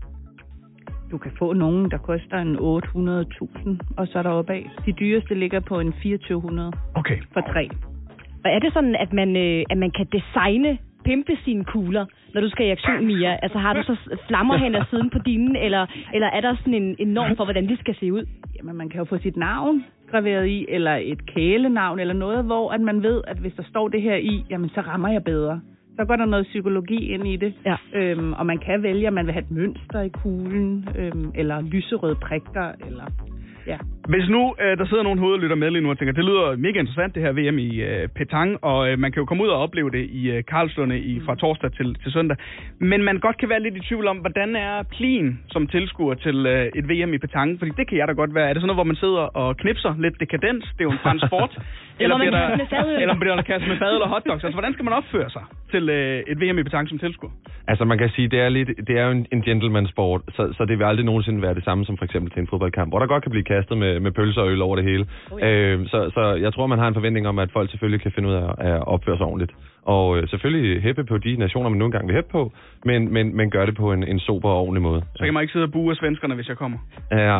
Du kan få nogen, der koster en 800.000, og så er der oppe af. De dyreste ligger på en 2400 Okay. for tre. Og er det sådan, at man, øh, at man kan designe, pimpe sine kugler, når du skal i aktion, Mia? Altså har du så flammer hen ad siden på dine, eller, eller er der sådan en, en norm for, hvordan de skal se ud? Jamen, man kan jo få sit navn graveret i, eller et kælenavn, eller noget, hvor at man ved, at hvis der står det her i, jamen så rammer jeg bedre. Så går der noget psykologi ind i det. Ja. Øhm, og man kan vælge, om man vil have et mønster i kuglen, øhm, eller lyserøde prikker, eller... Ja. Hvis nu øh, der sidder nogen hoved og lytter med lige nu og tænker, det lyder mega interessant det her VM i øh, Petang, og øh, man kan jo komme ud og opleve det i øh, Karlslunde i, fra torsdag til, til søndag. Men man godt kan være lidt i tvivl om, hvordan er plien som tilskuer til øh, et VM i Petang? Fordi det kan jeg da godt være. Er det sådan noget, hvor man sidder og knipser lidt dekadens? Det er jo en fransk sport. *laughs* Eller bliver der, eller bliver der kastet med fadøl og hotdogs? Altså, hvordan skal man opføre sig til øh, et VM i Petang som tilskuer? Altså man kan sige, det er lidt, det er jo en, en gentleman sport, så, så det vil aldrig nogensinde være det samme som for eksempel til en fodboldkamp, hvor der godt kan blive kastet med, med pølser og øl over det hele. Oh, ja. øh, så, så jeg tror, man har en forventning om, at folk selvfølgelig kan finde ud af at opføre sig ordentligt. Og øh, selvfølgelig hæppe på de nationer, man nu engang vil hæppe på, men, men, men gør det på en, en sober og ordentlig måde. Så kan man ikke sidde og bue af svenskerne, hvis jeg kommer. Ja,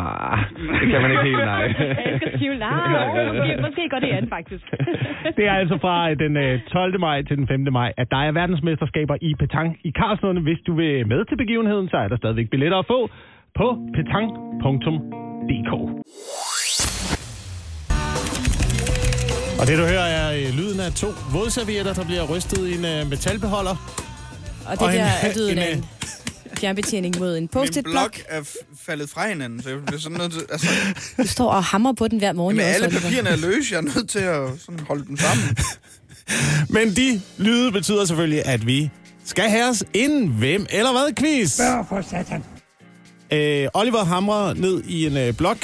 det kan man ikke helt, nej. *laughs* Jeg skal tvivl. Nej, måske, måske går det an, faktisk. *laughs* Det er altså fra øh, den øh, 12. maj til den 5. maj, at der er verdensmesterskaber i petang i Karlslunde. Hvis du vil med til begivenheden, så er der stadigvæk billetter at få på petang.dk. Og det du hører er øh, lyden af to vådservietter, der bliver rystet i en øh, metalbeholder. Og det Og en- der er lyden af en, en fjernbetjening mod en Min post-it-blok. blok er f- faldet fra hinanden, så jeg bliver sådan nødt til... Altså, Du står og hammer på den hver morgen. også, alle papirerne er løse, jeg er nødt til at sådan holde dem sammen. *laughs* Men de lyde betyder selvfølgelig, at vi skal have os en hvem eller hvad quiz. for satan. Øh, Oliver hamrer ned i en øh, blok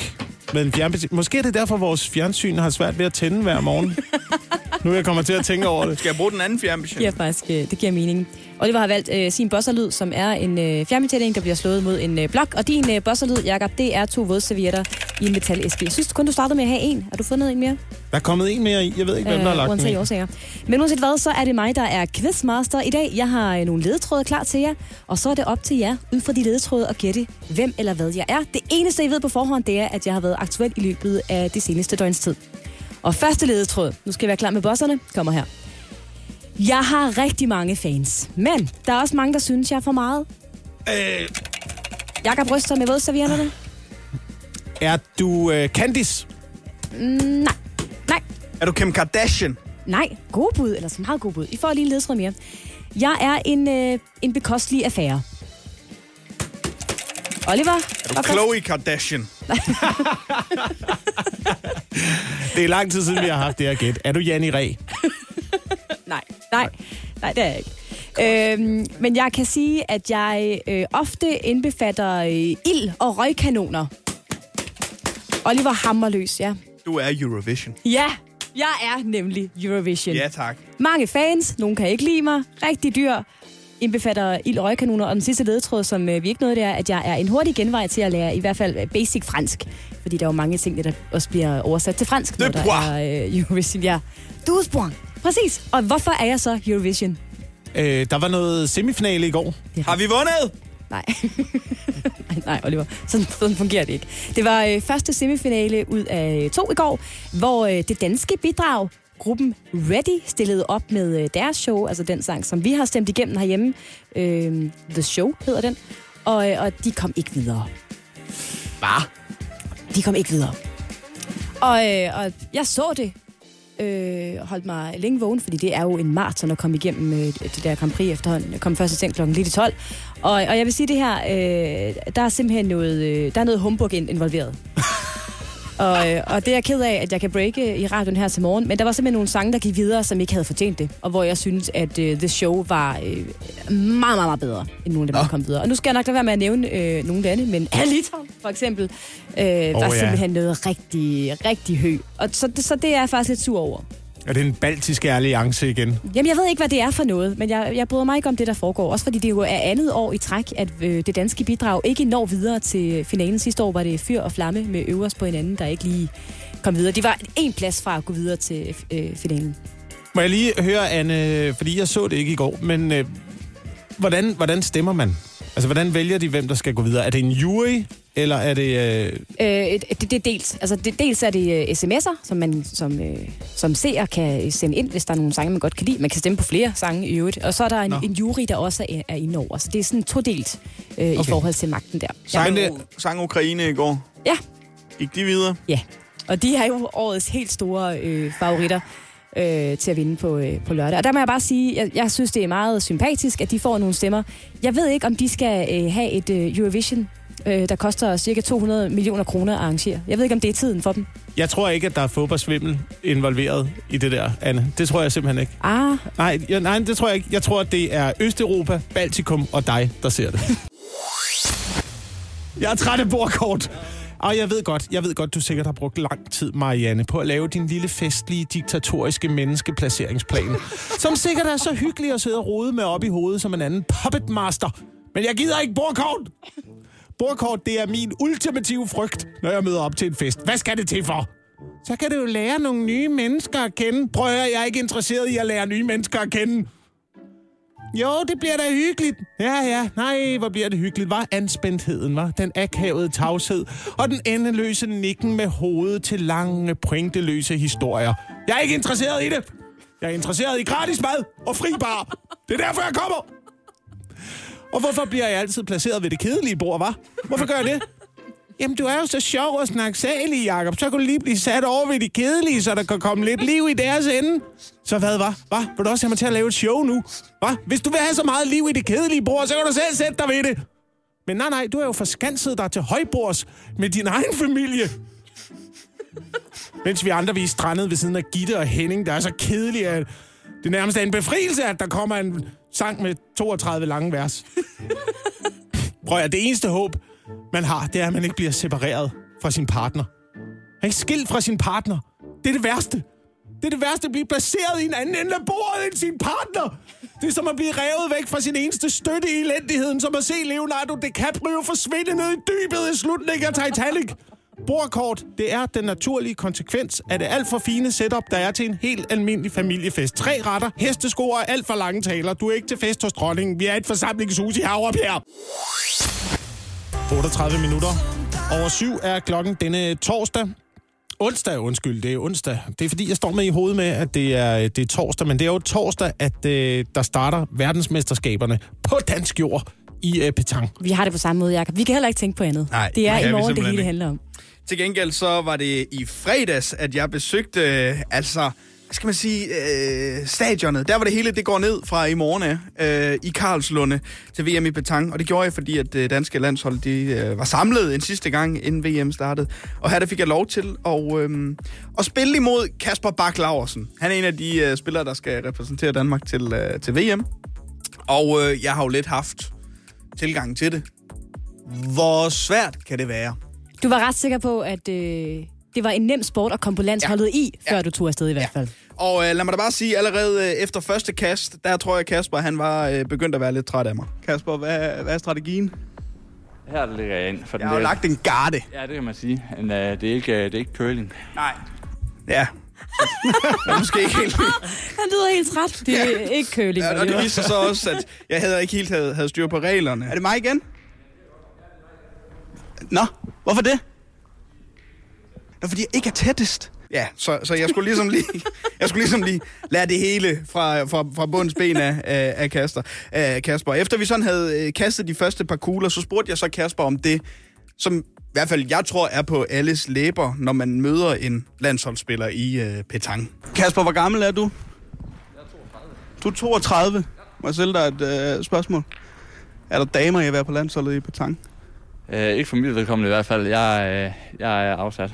med en fjernbetjening. Måske er det derfor, vores fjernsyn har svært ved at tænde hver morgen. *laughs* Nu jeg kommer til at tænke over det. Skal jeg bruge den anden fjernbetjening? giver faktisk, øh, det giver mening. Oliver har valgt øh, sin bosserlyd, som er en øh, fjernbetjening, der bliver slået mod en øh, blok. Og din øh, bosserlyd, Jacob, det er to vådservietter i en metalæske. Jeg synes kun, du startede med at have en. Har du fundet en mere? Der er kommet en mere i. Jeg ved ikke, hvem der har lagt den uanset i. årsager. Men uanset hvad, så er det mig, der er quizmaster i dag. Jeg har øh, nogle ledetråde klar til jer, og så er det op til jer, ud fra de ledetråde, at gætte, hvem eller hvad jeg er. Det eneste, jeg ved på forhånd, det er, at jeg har været aktuel i løbet af det seneste døgns tid. Og første ledetråd, nu skal jeg være klar med bosserne, kommer her. Jeg har rigtig mange fans, men der er også mange, der synes, jeg er for meget. Øh, Jakob ryster med vådservietterne. er du øh, Candice? Mm, nej, nej, Er du Kim Kardashian? nej. God bud, eller så meget god bud. I får lige en ledetråd mere. Jeg er en, øh, en bekostelig affære. Oliver? Er du Khloe Kardashian? *laughs* Det er lang tid siden, vi har haft det her gæt. Er du Janni Ræ? Nej, nej, det er jeg ikke. Øhm, men jeg kan sige, at jeg øh, ofte indbefatter øh, ild og røgkanoner. Oliver Hammerløs, ja. Du er Eurovision. Ja, jeg er nemlig Eurovision. Ja, tak. Mange fans, nogen kan ikke lide mig, rigtig dyr, indbefatter ild og røgkanoner. Og den sidste ledetråd, som øh, vi ikke nåede, det er, at jeg er en hurtig genvej til at lære i hvert fald øh, basic fransk. Fordi der er jo mange ting, der også bliver oversat til fransk, når De der er øh, Eurovision. Ja, 12 point. Præcis. Og hvorfor er jeg så Eurovision? Øh, der var noget semifinale i går. Har vi vundet? Nej. nej, *laughs* nej, Oliver. Sådan, sådan fungerer det ikke. Det var øh, første semifinale ud af to i går, hvor øh, det danske bidrag, gruppen Ready, stillede op med øh, deres show, altså den sang, som vi har stemt igennem herhjemme. Øh, The Show hedder den. Og, øh, og de kom ikke videre. Hvad? De kom ikke videre. Og, øh, og jeg så det, øh, holdt mig længe vågen, fordi det er jo en maraton at komme igennem øh, det der Grand Prix efterhånden. Jeg kom først i seng klokken lidt til 12. Og, og jeg vil sige det her, øh, der er simpelthen noget, øh, der er noget humbug involveret. *laughs* og, øh, og det er jeg ked af, at jeg kan breake i radioen her til morgen. Men der var simpelthen nogle sange, der gik videre, som ikke havde fortjent det. Og hvor jeg synes, at øh, The Show var øh, meget, meget, meget bedre, end nogle af dem, der kom videre. Og nu skal jeg nok lade være med at nævne øh, nogle det, men *laughs* Alita for eksempel, øh, der er ja. simpelthen noget rigtig, rigtig hø. Og så, så det er jeg faktisk lidt sur over. Er det en baltiske alliance igen? Jamen, jeg ved ikke, hvad det er for noget, men jeg, jeg bryder mig ikke om det, der foregår. Også fordi det jo er andet år i træk, at øh, det danske bidrag ikke når videre til finalen. Sidste år var det fyr og flamme med øvers på hinanden, der ikke lige kom videre. De var en plads fra at gå videre til øh, finalen. Må jeg lige høre, Anne, fordi jeg så det ikke i går, men øh, hvordan, hvordan stemmer man? Altså, hvordan vælger de, hvem der skal gå videre? Er det en jury, eller er det... Øh, Øh, det, det er dels. Altså, det, dels er det øh, sms'er, som man som, øh, som seer kan sende ind, hvis der er nogle sange, man godt kan lide. Man kan stemme på flere sange i øvrigt. Og så er der en, Nå. en jury, der også er, er inde over. Så det er sådan todelt øh, okay. i forhold til magten der. Sang, det- sang Ukraine i går. Ja. Gik de videre? Ja, og de er jo årets helt store øh, favoritter øh, til at vinde på, øh, på lørdag. Og der må jeg bare sige, jeg, jeg synes, det er meget sympatisk, at de får nogle stemmer. Jeg ved ikke, om de skal øh, have et øh, Eurovision, øh, der koster cirka 200 millioner kroner at arrangere. Jeg ved ikke, om det er tiden for dem. jeg tror ikke, at der er fodboldsvimmel involveret i det der, Anne. Det tror jeg simpelthen ikke. Ah, Nej, jeg, nej, det tror jeg ikke. Jeg tror, at det er Østeuropa, Baltikum og dig, der ser det. *laughs* Jeg er træt af bordkort. Og jeg ved godt, jeg ved godt, du sikkert har brugt lang tid, Marianne, på at lave din lille festlige, diktatoriske menneskeplaceringsplan, som sikkert er så hyggelig at sidde og rode med op i hovedet som en anden puppet master. Men jeg gider ikke bordkort! Bordkort, det er min ultimative frygt, når jeg møder op til en fest. Hvad skal det til for? Så kan du jo lære nogle nye mennesker at kende. Prøv at høre, jeg er ikke interesseret i at lære nye mennesker at kende. Jo, det bliver da hyggeligt. Ja, ja. Nej, hvor bliver det hyggeligt. Var anspændtheden, var Den akavede tavshed og den endeløse nikken med hovedet til lange, pointeløse historier. Jeg er ikke interesseret i det. Jeg er interesseret i gratis mad og fri bar. Det er derfor, jeg kommer. Og hvorfor bliver jeg altid placeret ved det kedelige bord, var? Hvorfor gør jeg det? Jamen, du er jo så sjov og snaksalig, Jacob. Så kan du lige blive sat over ved de kedelige, så der kan komme lidt liv i deres ende. Så hvad, var? Hvad? Vil du også have mig til at lave et show nu? Hvad? Hvis du vil have så meget liv i det kedelige bord, så kan du selv sætte dig ved det. Men nej, nej, du er jo forskanset dig til højbords med din egen familie. Mens vi andre vi er strandet ved siden af Gitte og Henning, der er så kedelige, at det nærmest er en befrielse, at der kommer en sang med 32 lange vers. Prøv at det eneste håb, man har, det er, at man ikke bliver separeret fra sin partner. Man er ikke skilt fra sin partner. Det er det værste. Det er det værste at blive placeret i en anden ende af bordet end sin partner. Det er som at blive revet væk fra sin eneste støtte i elendigheden, som at se Leonardo DiCaprio forsvinde ned i dybet i slutningen af Titanic. Bordkort, det er den naturlige konsekvens af det alt for fine setup, der er til en helt almindelig familiefest. Tre retter, hestesko og alt for lange taler. Du er ikke til fest hos dronningen. Vi er et forsamlingshus i Havrebjerg. 38 minutter over syv er klokken denne torsdag. Onsdag, undskyld, det er onsdag. Det er fordi, jeg står med i hovedet med, at det er, det er torsdag, men det er jo torsdag, at øh, der starter verdensmesterskaberne på dansk jord i øh, petang. Vi har det på samme måde, Jacob. Vi kan heller ikke tænke på andet. Nej, det er i morgen, det hele ikke. handler om. Til gengæld så var det i fredags, at jeg besøgte, øh, altså, hvad skal man sige, øh, stadionet. Der var det hele, det går ned fra i morgen af, øh, i Karlslunde til VM i Petang. Og det gjorde jeg, fordi at det danske landshold, de øh, var samlet en sidste gang, inden VM startede. Og her der fik jeg lov til at, øh, at spille imod Kasper Bak Laursen. Han er en af de øh, spillere, der skal repræsentere Danmark til, øh, til VM. Og øh, jeg har jo lidt haft tilgang til det. Hvor svært kan det være? Du var ret sikker på, at øh, det var en nem sport at komme på landsholdet ja. i, før ja. du tog afsted i hvert fald. Og øh, lad mig da bare sige, allerede øh, efter første kast, der tror jeg, Kasper han var øh, begyndt at være lidt træt af mig. Kasper, hvad, hvad er strategien? Her ligger jeg ind. For Jeg har jo lagt en garde. Ja, det kan man sige. Men uh, det, er ikke, uh, det er ikke curling. Nej. Ja. *laughs* Jeg er måske ikke helt... *laughs* Han lyder helt træt. Det er ikke køling. Ja, og det viser sig så også, at jeg havde ikke helt havde, havde styr på reglerne. Er det mig igen? Nå, hvorfor det? Nå, fordi jeg ikke er tættest. Ja, så, så jeg skulle ligesom lige, *laughs* jeg skulle ligesom lige lære det hele fra, fra, fra bunds ben af, af, Kasper, af Kasper. Efter vi sådan havde øh, kastet de første par kugler, så spurgte jeg så Kasper om det, som i hvert fald jeg tror er på alles læber, når man møder en landsholdsspiller i øh, petang. Kasper, hvor gammel er du? Du er 32. Må jeg stille dig et øh, spørgsmål? Er der damer i at være på landsholdet i petang? Uh, ikke for mit vedkommende i hvert fald. Jeg, uh, jeg er afsat.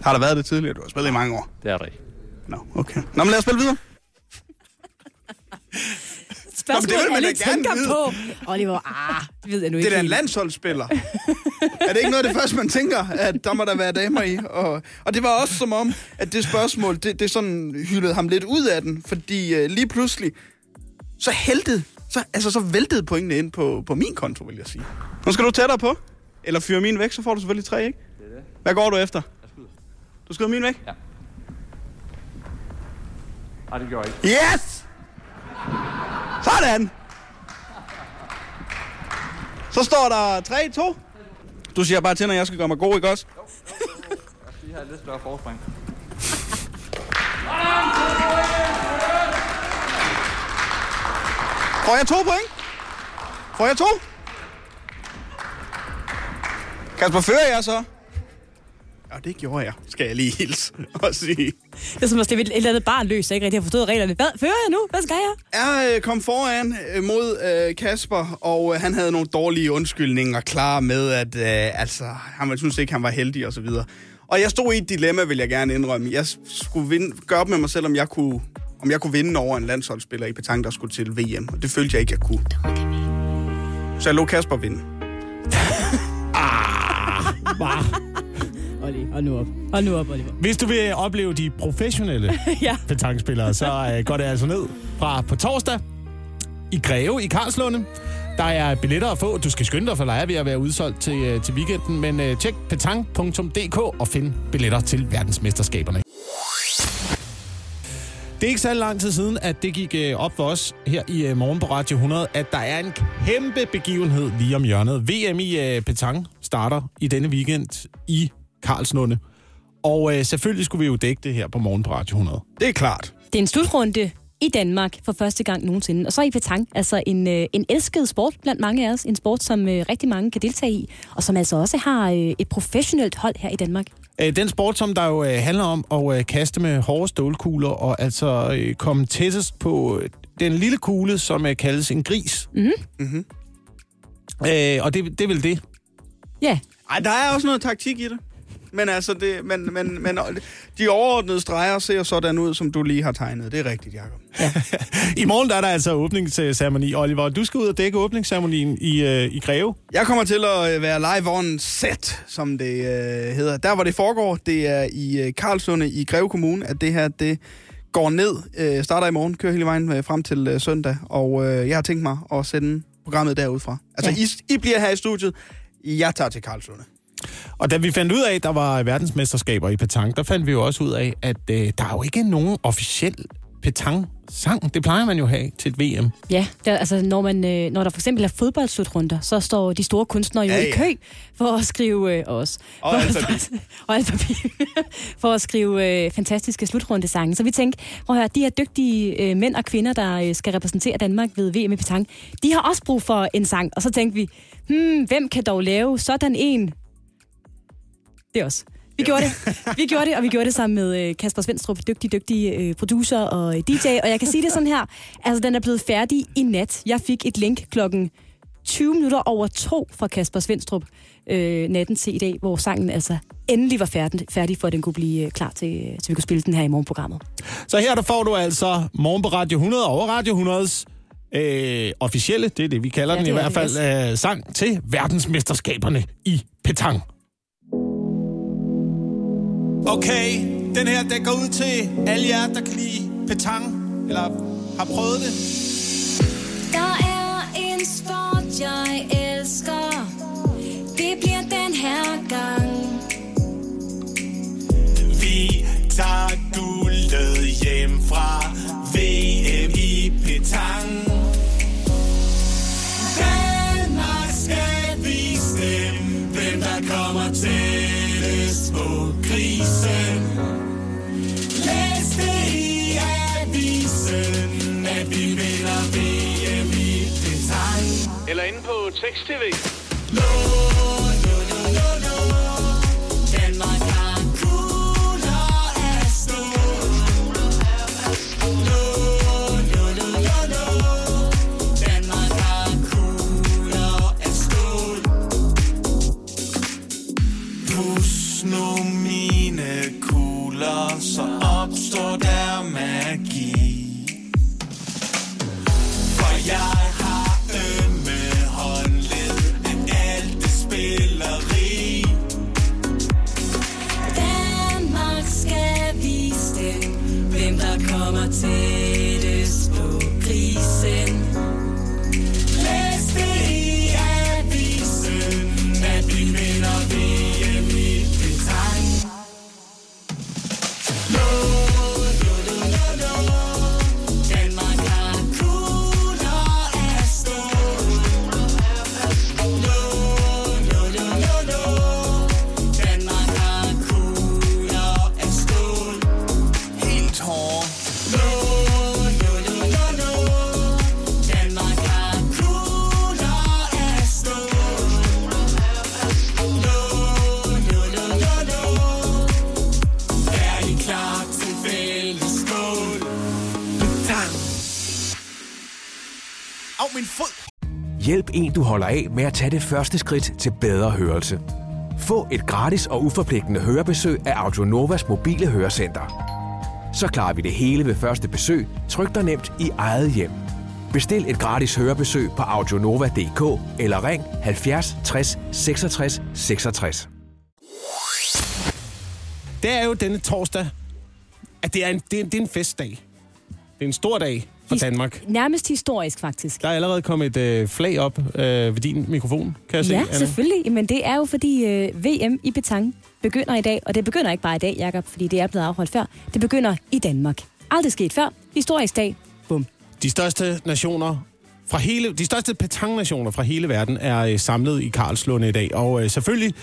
Har der været det tidligere? Du har spillet i mange år. Det er der ikke. Nå, okay. Nå, men lad os spille videre. Spørgsmål, det vil man alle tænker vide. på. Oliver, ah, det ved jeg nu Det ikke er da en landsholdsspiller. er det ikke noget af det første, man tænker, at der må der være damer i? Og, og det var også som om, at det spørgsmål, det, det sådan hyldede ham lidt ud af den, fordi øh, lige pludselig, så hældede, så, altså så væltede pointene ind på, på min konto, vil jeg sige. Nu skal du tættere på, eller fyre min væk, så får du selvfølgelig tre, ikke? Det er det. Hvad går du efter? Jeg skyder. Du skyder min væk? Ja. Nej, det gjorde jeg ikke. Yes! Sådan! Så står der 3-2. Du siger bare til, når jeg skal gøre mig god, ikke også? Jeg skal lige have lidt større forspring. *laughs* Får jeg to point? Får jeg to? Kasper, fører jeg så? Ja, det gjorde jeg, skal jeg lige hilse og sige. Det er som at slippe et et eller andet barn løs, jeg ikke rigtig har forstået reglerne. Hvad fører jeg nu? Hvad skal jeg? Jeg øh, kom foran øh, mod øh, Kasper, og øh, han havde nogle dårlige undskyldninger klar med, at øh, altså, han synes ikke, han var heldig og så videre. Og jeg stod i et dilemma, vil jeg gerne indrømme. Jeg skulle vinde, gøre op med mig selv, om jeg kunne, om jeg kunne vinde over en landsholdsspiller i petang, der skulle til VM. Og det følte jeg ikke, jeg kunne. Så jeg lå Kasper vinde. *laughs* Bare. *laughs* Oliver, hold nu op. Hold nu op, Oliver. Hvis du vil opleve de professionelle *laughs* ja. petangspillere, så øh, går det altså ned fra på torsdag i Greve i Karlslunde. Der er billetter at få. Du skal skynde dig, for der er ved at være udsolgt til, øh, til weekenden. Men øh, tjek petang.dk og find billetter til verdensmesterskaberne. Det er ikke så lang tid siden, at det gik øh, op for os her i øh, morgen på Radio 100, at der er en kæmpe begivenhed lige om hjørnet. VM i øh, Petang starter i denne weekend i Karlslunde. Og øh, selvfølgelig skulle vi jo dække det her på morgen på Radio 100. Det er klart. Det er en slutrunde i Danmark for første gang nogensinde. Og så i petang, altså en, øh, en elsket sport blandt mange af os. En sport, som øh, rigtig mange kan deltage i, og som altså også har øh, et professionelt hold her i Danmark. Øh, Den sport, som der jo øh, handler om at øh, kaste med hårde stålkugler og altså komme tættest på den lille kugle, som kaldes en gris. Mm-hmm. Mm-hmm. Øh, og det, det er vel det. Ja. Ej, der er også noget taktik i det. Men altså, det, men, men, men de overordnede streger ser sådan ud, som du lige har tegnet. Det er rigtigt, Jacob. *laughs* I morgen der er der altså åbningsceremoni. Oliver, du skal ud og dække åbningsceremonien i, øh, i Greve. Jeg kommer til at øh, være live on set, som det øh, hedder. Der, hvor det foregår, det er i øh, Karlslunde i Greve Kommune, at det her, det går ned. Øh, starter i morgen, kører hele vejen øh, frem til øh, søndag. Og øh, jeg har tænkt mig at sende programmet derudfra. Altså, ja. I, I bliver her i studiet. Jeg tager til Karlslunde. Og da vi fandt ud af, at der var verdensmesterskaber i petanque, der fandt vi jo også ud af, at øh, der er jo ikke nogen officiel petanque-sang. Det plejer man jo at have til et VM. Ja, der, altså når, man, øh, når der for eksempel er fodboldslutrunder, så står de store kunstnere jo Ja, ja, i kø for at skrive øh, os. Og for, alfabet. *laughs* og alfabet. *laughs* for at skrive øh, fantastiske slutrundesange. Så vi tænkte, prøv at høre, de her dygtige øh, mænd og kvinder, der øh, skal repræsentere Danmark ved VM i petanque, de har også brug for en sang. Og så tænkte vi, hmm, hvem kan dog lave sådan en? Det er os. Vi gjorde det. Vi gjorde det, og vi gjorde det sammen med øh, Kasper Svendstrup, dygtig, dygtig øh, producer og øh, DJ. Og jeg kan sige det sådan her. Altså, den er blevet færdig i nat. Jeg fik et link klokken 20 minutter over to fra Kasper Svendstrup øh, natten til i dag, hvor sangen altså endelig var færdig, færdig for at den kunne blive klar til, så vi kunne spille den her i morgenprogrammet. Så her der får du altså morgen på Radio 100 og Radio 100's øh, officielle, det er det, vi kalder Ja, den i er hvert fald, øh, sang til verdensmesterskaberne i petanque. Okay, den her, den går ud til alle jer, der kan lide petanque, eller har prøvet det. Der er en sport, jeg elsker. Det bliver den her gang. Vi tager guldet hjem fra VM i petanque. Danmark skal vise dem, hvem der kommer tættest på krisen. Læs det i avisen, at vi vinder VM i petanque. Eller inde på tekst-tv. Danmark kugler, holder af med at tage det første skridt til bedre hørelse. Få et gratis og uforpligtende hørebesøg af Audionovas mobile hørecenter. Så klarer vi det hele ved første besøg, tryk dig nemt i eget hjem. Bestil et gratis hørebesøg på audionova.dk eller ring 70 60 66 66. Det er jo denne torsdag, at det er en, det er, det er en festdag. Det er en stor dag for Danmark. Nærmest historisk, faktisk. Der er allerede kommet et øh, flag op øh, ved din mikrofon, kan jeg se. Ja, Anna. selvfølgelig. Men det er jo fordi øh, VM i petanque begynder i dag, og det begynder ikke bare i dag, Jakob, fordi det er blevet afholdt før. Det begynder i Danmark. Aldrig sket før. Historisk dag. Bum. De største nationer fra hele, de største petanque-nationer fra hele verden er øh, samlet i Karlslunde i dag. Og øh, selvfølgelig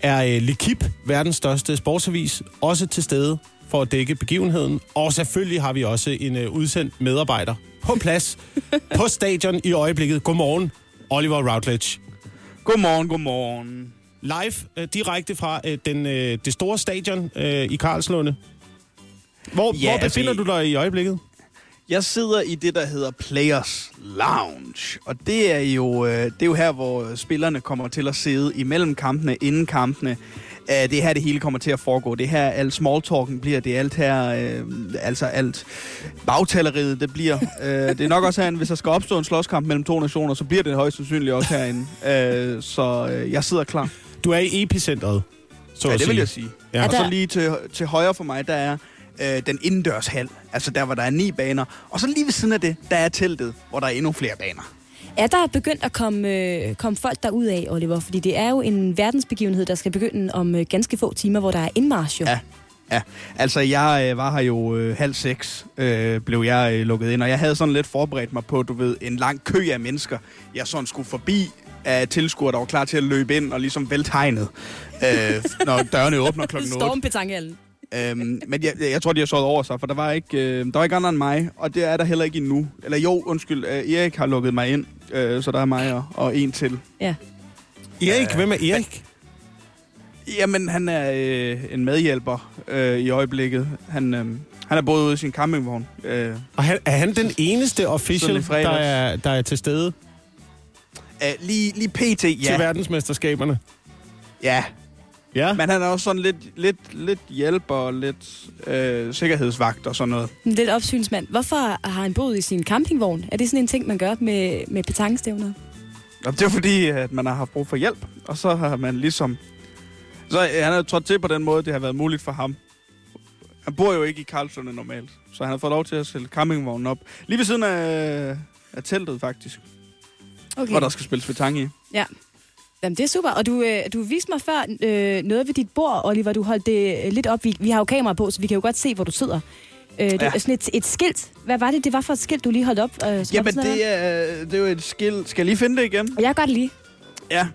er øh, L'Equipe, verdens største sportsavis, også til stede for at dække begivenheden. Og selvfølgelig har vi også en øh, udsendt medarbejder på plads *laughs* på stadion i øjeblikket. Godmorgen, Oliver Routledge. Godmorgen, godmorgen. Live, øh, direkte fra øh, den, øh, det store stadion øh, i Karlslunde. Hvor, Ja, hvor befinder vi- du dig i øjeblikket? Jeg sidder i det, der hedder Players Lounge, og det er jo, øh, det er jo her, hvor spillerne kommer til at sidde imellem kampene, inden kampene. Øh, det er her, det hele kommer til at foregå. Det er her, alt small talken bliver. Det er alt her, øh, altså alt bagtaleriet, det bliver. *laughs* øh, det er nok også herinde, hvis der skal opstå en slåskamp mellem to nationer, så bliver det højst sandsynligt også herinde. Øh, så øh, jeg sidder klar. Du er i epicentret, så ja, det vil jeg sige. Ja. Og så lige til, til højre for mig, der er øh, den indendørs hal. Altså der, hvor der er ni baner. Og så lige ved siden af det, der er teltet, hvor der er endnu flere baner. Er der begyndt at komme, øh, komme folk derud af, Oliver? Fordi det er jo en verdensbegivenhed, der skal begynde om øh, ganske få timer, hvor der er indmarsch jo. Ja. Ja, altså jeg øh, var her jo øh, halv seks, øh, blev jeg øh, lukket ind, og jeg havde sådan lidt forberedt mig på, du ved, en lang kø af mennesker, jeg sådan skulle forbi af tilskuere, der var klar til at løbe ind og ligesom vælte hegnet, øh, når dørene åbner klokken *laughs* 8. Stormpetangehallen. Øhm, men jeg, jeg tror, de har sovet over sig, for der var ikke, øh, der var ikke andre end mig, og det er der heller ikke endnu. Eller jo, undskyld, øh, Erik har lukket mig ind, øh, så der er mig og, og en til. Ja. Erik, hvem er Erik? Jamen, han er øh, en medhjælper øh, i øjeblikket. Han, øh, han er både ude i sin campingvogn. Øh, Og han, er han den eneste official, der er, der er til stede øh, lige, lige pt, til ja. verdensmesterskaberne? Ja. Ja. Men han er også sådan lidt, lidt, lidt hjælper og lidt øh, sikkerhedsvagt og sådan noget. Lidt opsynsmand. Hvorfor har han boet i sin campingvogn? Er det sådan en ting, man gør med, med petangstævner? Det er fordi, at man har haft brug for hjælp, og så har man ligesom... Så øh, han er trådt til på den måde, det har været muligt for ham. Han bor jo ikke i Karlslunde normalt, så han har fået lov til at sælge campingvognen op. Lige ved siden af, af teltet, faktisk. Okay. Hvor der skal spilles petang i. Ja. Jamen, det er super. Og du, øh, du viste mig før øh, noget ved dit bord, Oliver. Du holdt det øh, lidt op. Vi, vi har jo kamera på, så vi kan jo godt se, hvor du sidder. Øh, det Ja. er sådan et, et skilt. Hvad var det, det var for et skilt, du lige holdt op? Øh, Jamen, det er, det er jo et skill. Skal jeg lige finde det igen? Jeg gør det lige. Ja.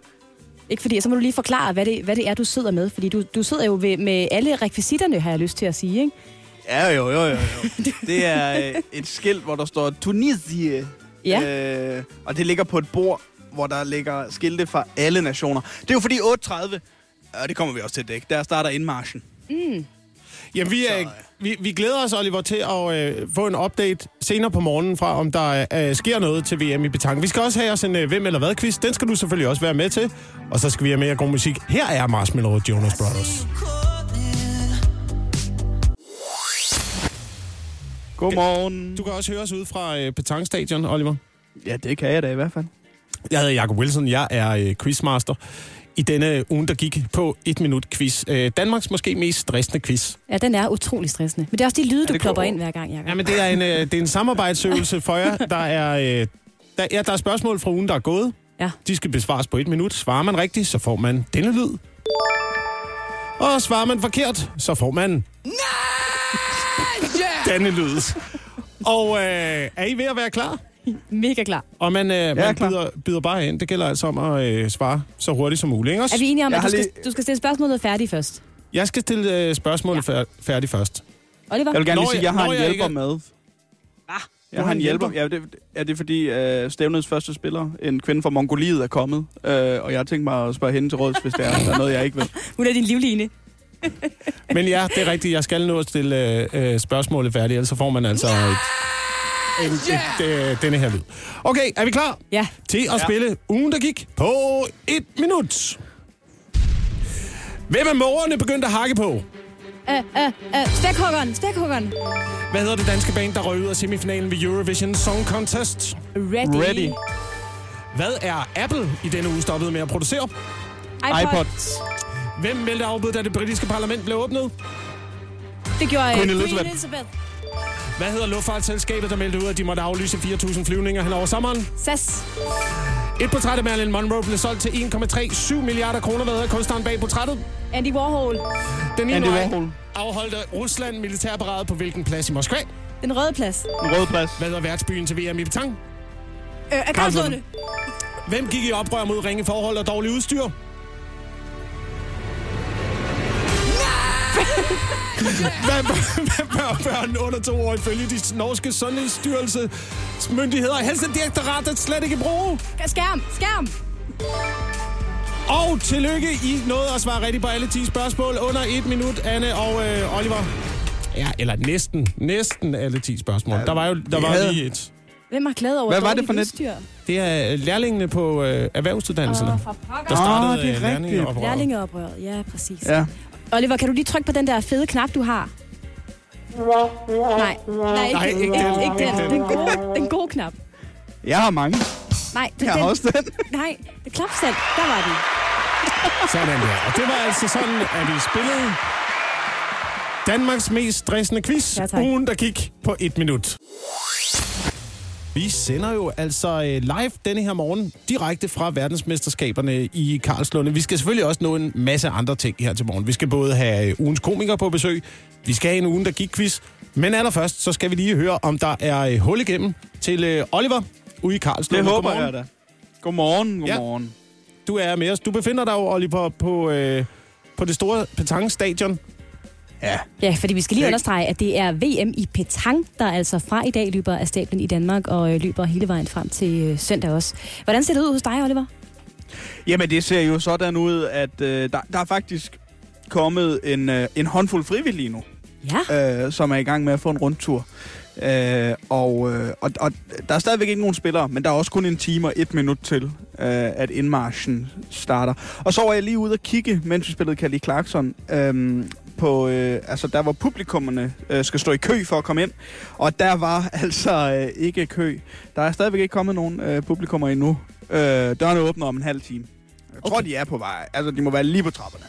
Ikke fordi, så må du lige forklare, hvad det, hvad det er, du sidder med. Fordi du, du sidder jo ved, med alle rekvisitterne, har jeg lyst til at sige, ikke? Ja, jo, jo, jo. jo. *laughs* det er øh, et skilt, hvor der står Tunisie. Ja. Øh, og det ligger på et bord, hvor der ligger skilte fra alle nationer. Det er jo fordi 8.30, og det kommer vi også til at dække, der starter indmarschen. Mm. Jamen, vi, er, vi, vi glæder os, Oliver, til at øh, få en update senere på morgenen fra, om der øh, sker noget til VM i Betang. Vi skal også have os en øh, hvem eller hvad quiz. Den skal du selvfølgelig også være med til. Og så skal vi have mere god musik. Her er Marshmallow Jonas Brothers. Godmorgen. Du kan også høre os ud fra øh, Petang-stadion, Oliver. Ja, det kan jeg da i hvert fald. Jeg hedder Jacob Wilson. Jeg er øh, quizmaster i denne uge, der gik på et minut quiz. Øh, Danmarks måske mest stressende quiz. Ja, den er utrolig stressende. Men det er også de lyde, du går? ind hver gang, Jacob. Jamen, det er en, øh, det er en samarbejdsøvelse for jer. *laughs* Der er, øh, der, ja, der er spørgsmål fra ugen, der er gået. Ja. De skal besvares på et minut. Svarer man rigtigt, så får man denne lyd. Og svarer man forkert, så får man... *laughs* denne lyd. Og øh, er I ved at være klar? *laughs* Mega klar. Og man, øh, er man klar. byder, byder bare ind. Det gælder altså om at øh, svare så hurtigt som muligt. Ikke også? Er vi enige om, Jeg at du skal, lige- du skal stille spørgsmålet færdigt først? Jeg skal stille øh, spørgsmålet ja. færdig først. Oliver? Jeg vil gerne lige sige, at jeg har en hjælper ikke- med. Jeg har en hjælper. Ja, det, er det fordi uh, stævnets første spiller, en kvinde fra Mongoliet, er kommet? Uh, og jeg har tænkt mig at spørge hende til råds, hvis der er, der er noget, jeg ikke ved. *laughs* Hun er din livline. Men ja, det er rigtigt. Jeg skal nå at stille øh, øh, spørgsmålet færdigt, ellers så får man altså et, en, et, øh, denne her lyd. Okay, er vi klar? Ja. Til at Ja. spille ugen, der gik på et minut. Hvem er mågerne begyndt at hakke på? Uh, uh, uh, spækhuggeren, spækhuggeren. Hvad hedder det danske band, der røg ud af semifinalen ved Eurovision Song Contest? Ready. Ready. Hvad er Apple i denne uge stoppet med at producere? iPod. iPod. Hvem meldte afbud, da det britiske parlament blev åbnet? Det gjorde Queen Queen Elizabeth. Hvad hedder luftfartsselskabet, der meldte ud, at de måtte aflyse 4.000 flyvninger hen over sommeren? SAS. Et portræt af Marilyn Monroe blev solgt til 1,37 milliarder kroner. Hvad hedder kunstneren bag portrættet? Andy Warhol. Den 9. Andy Warhol. afholdte Rusland militærparade på hvilken plads i Moskva? Den røde plads. En rød plads. Hvad hedder værtsbyen til VM i Betang? Øh. Hvem gik i oprør mod ringe forhold og dårlig udstyr? *laughs* Hvad hvad bør børn under to år ifølge de norske sundhedsstyrelse myndigheder og helsedirektoratet slet ikke bruge? Skærm, skærm. Og tillykke, I nåede at svare rigtigt på alle 10 spørgsmål under et minut, Anne og øh, Oliver. Ja, eller næsten, næsten alle 10 spørgsmål. Ja, der var jo der vi var havde- lige et. Hvem har klaget over Hvad var det for net? udstyr? Det er lærlingene på øh, erhvervsuddannelserne. Pokker. der startede Åh, det er øh, rigtigt. lærlingeoprøret. Lærlingeoprøret, ja, præcis. Ja. Oliver, kan du lige trykke på den der fede knap, du har? Nej, nej, ikke, Nej, den. ikke den. Ikke den. Den gode, den gode knap. Jeg har mange. Nej, det, Jeg har den, også den. Nej, det klap selv. Der var den. Sådan der. Og det var altså sådan, at vi spillede Danmarks mest stressende quiz. Ja, tak. ugen, der gik på et minut. Vi sender jo altså øh, live denne her morgen direkte fra verdensmesterskaberne i Karlslunde. Vi skal selvfølgelig også nå en masse andre ting her til morgen. Vi skal både have øh, ugens komiker på besøg, vi skal have en ugen, der gik quiz, men allerførst så skal vi lige høre, om der er øh, hul igennem til Oliver ude i Karlslunde. Det håber Godmorgen. jeg da. Godmorgen, Ja. godmorgen. Du er med os. Du befinder dig jo, Oliver, på, øh, på det store petangstadion. Ja. Ja, fordi vi skal lige understrege, at det er VM i petang, der altså fra i dag løber af stablen i Danmark og øh, løber hele vejen frem til øh, søndag også. Hvordan ser det ud hos dig, Oliver? Jamen, det ser jo sådan ud, at øh, der, der er faktisk kommet en, øh, en håndfuld frivillige nu, Ja. øh, som er i gang med at få en rundtur. Øh, og, øh, og, og der er stadigvæk ikke nogen spillere, men der er også kun en time og et minut til, øh, at indmarschen starter. Og så var jeg lige ude og kigge, mens vi spillede Kelly Clarkson, øh, på, øh, altså der hvor publikummerne øh, skal stå i kø for at komme ind. Og der var *laughs* altså øh, ikke kø. Der er stadigvæk ikke kommet nogen øh, publikummer endnu. Øh, dørene åbner om en halv time. Jeg tror, de er på vej. Altså, de må være lige på trapperne.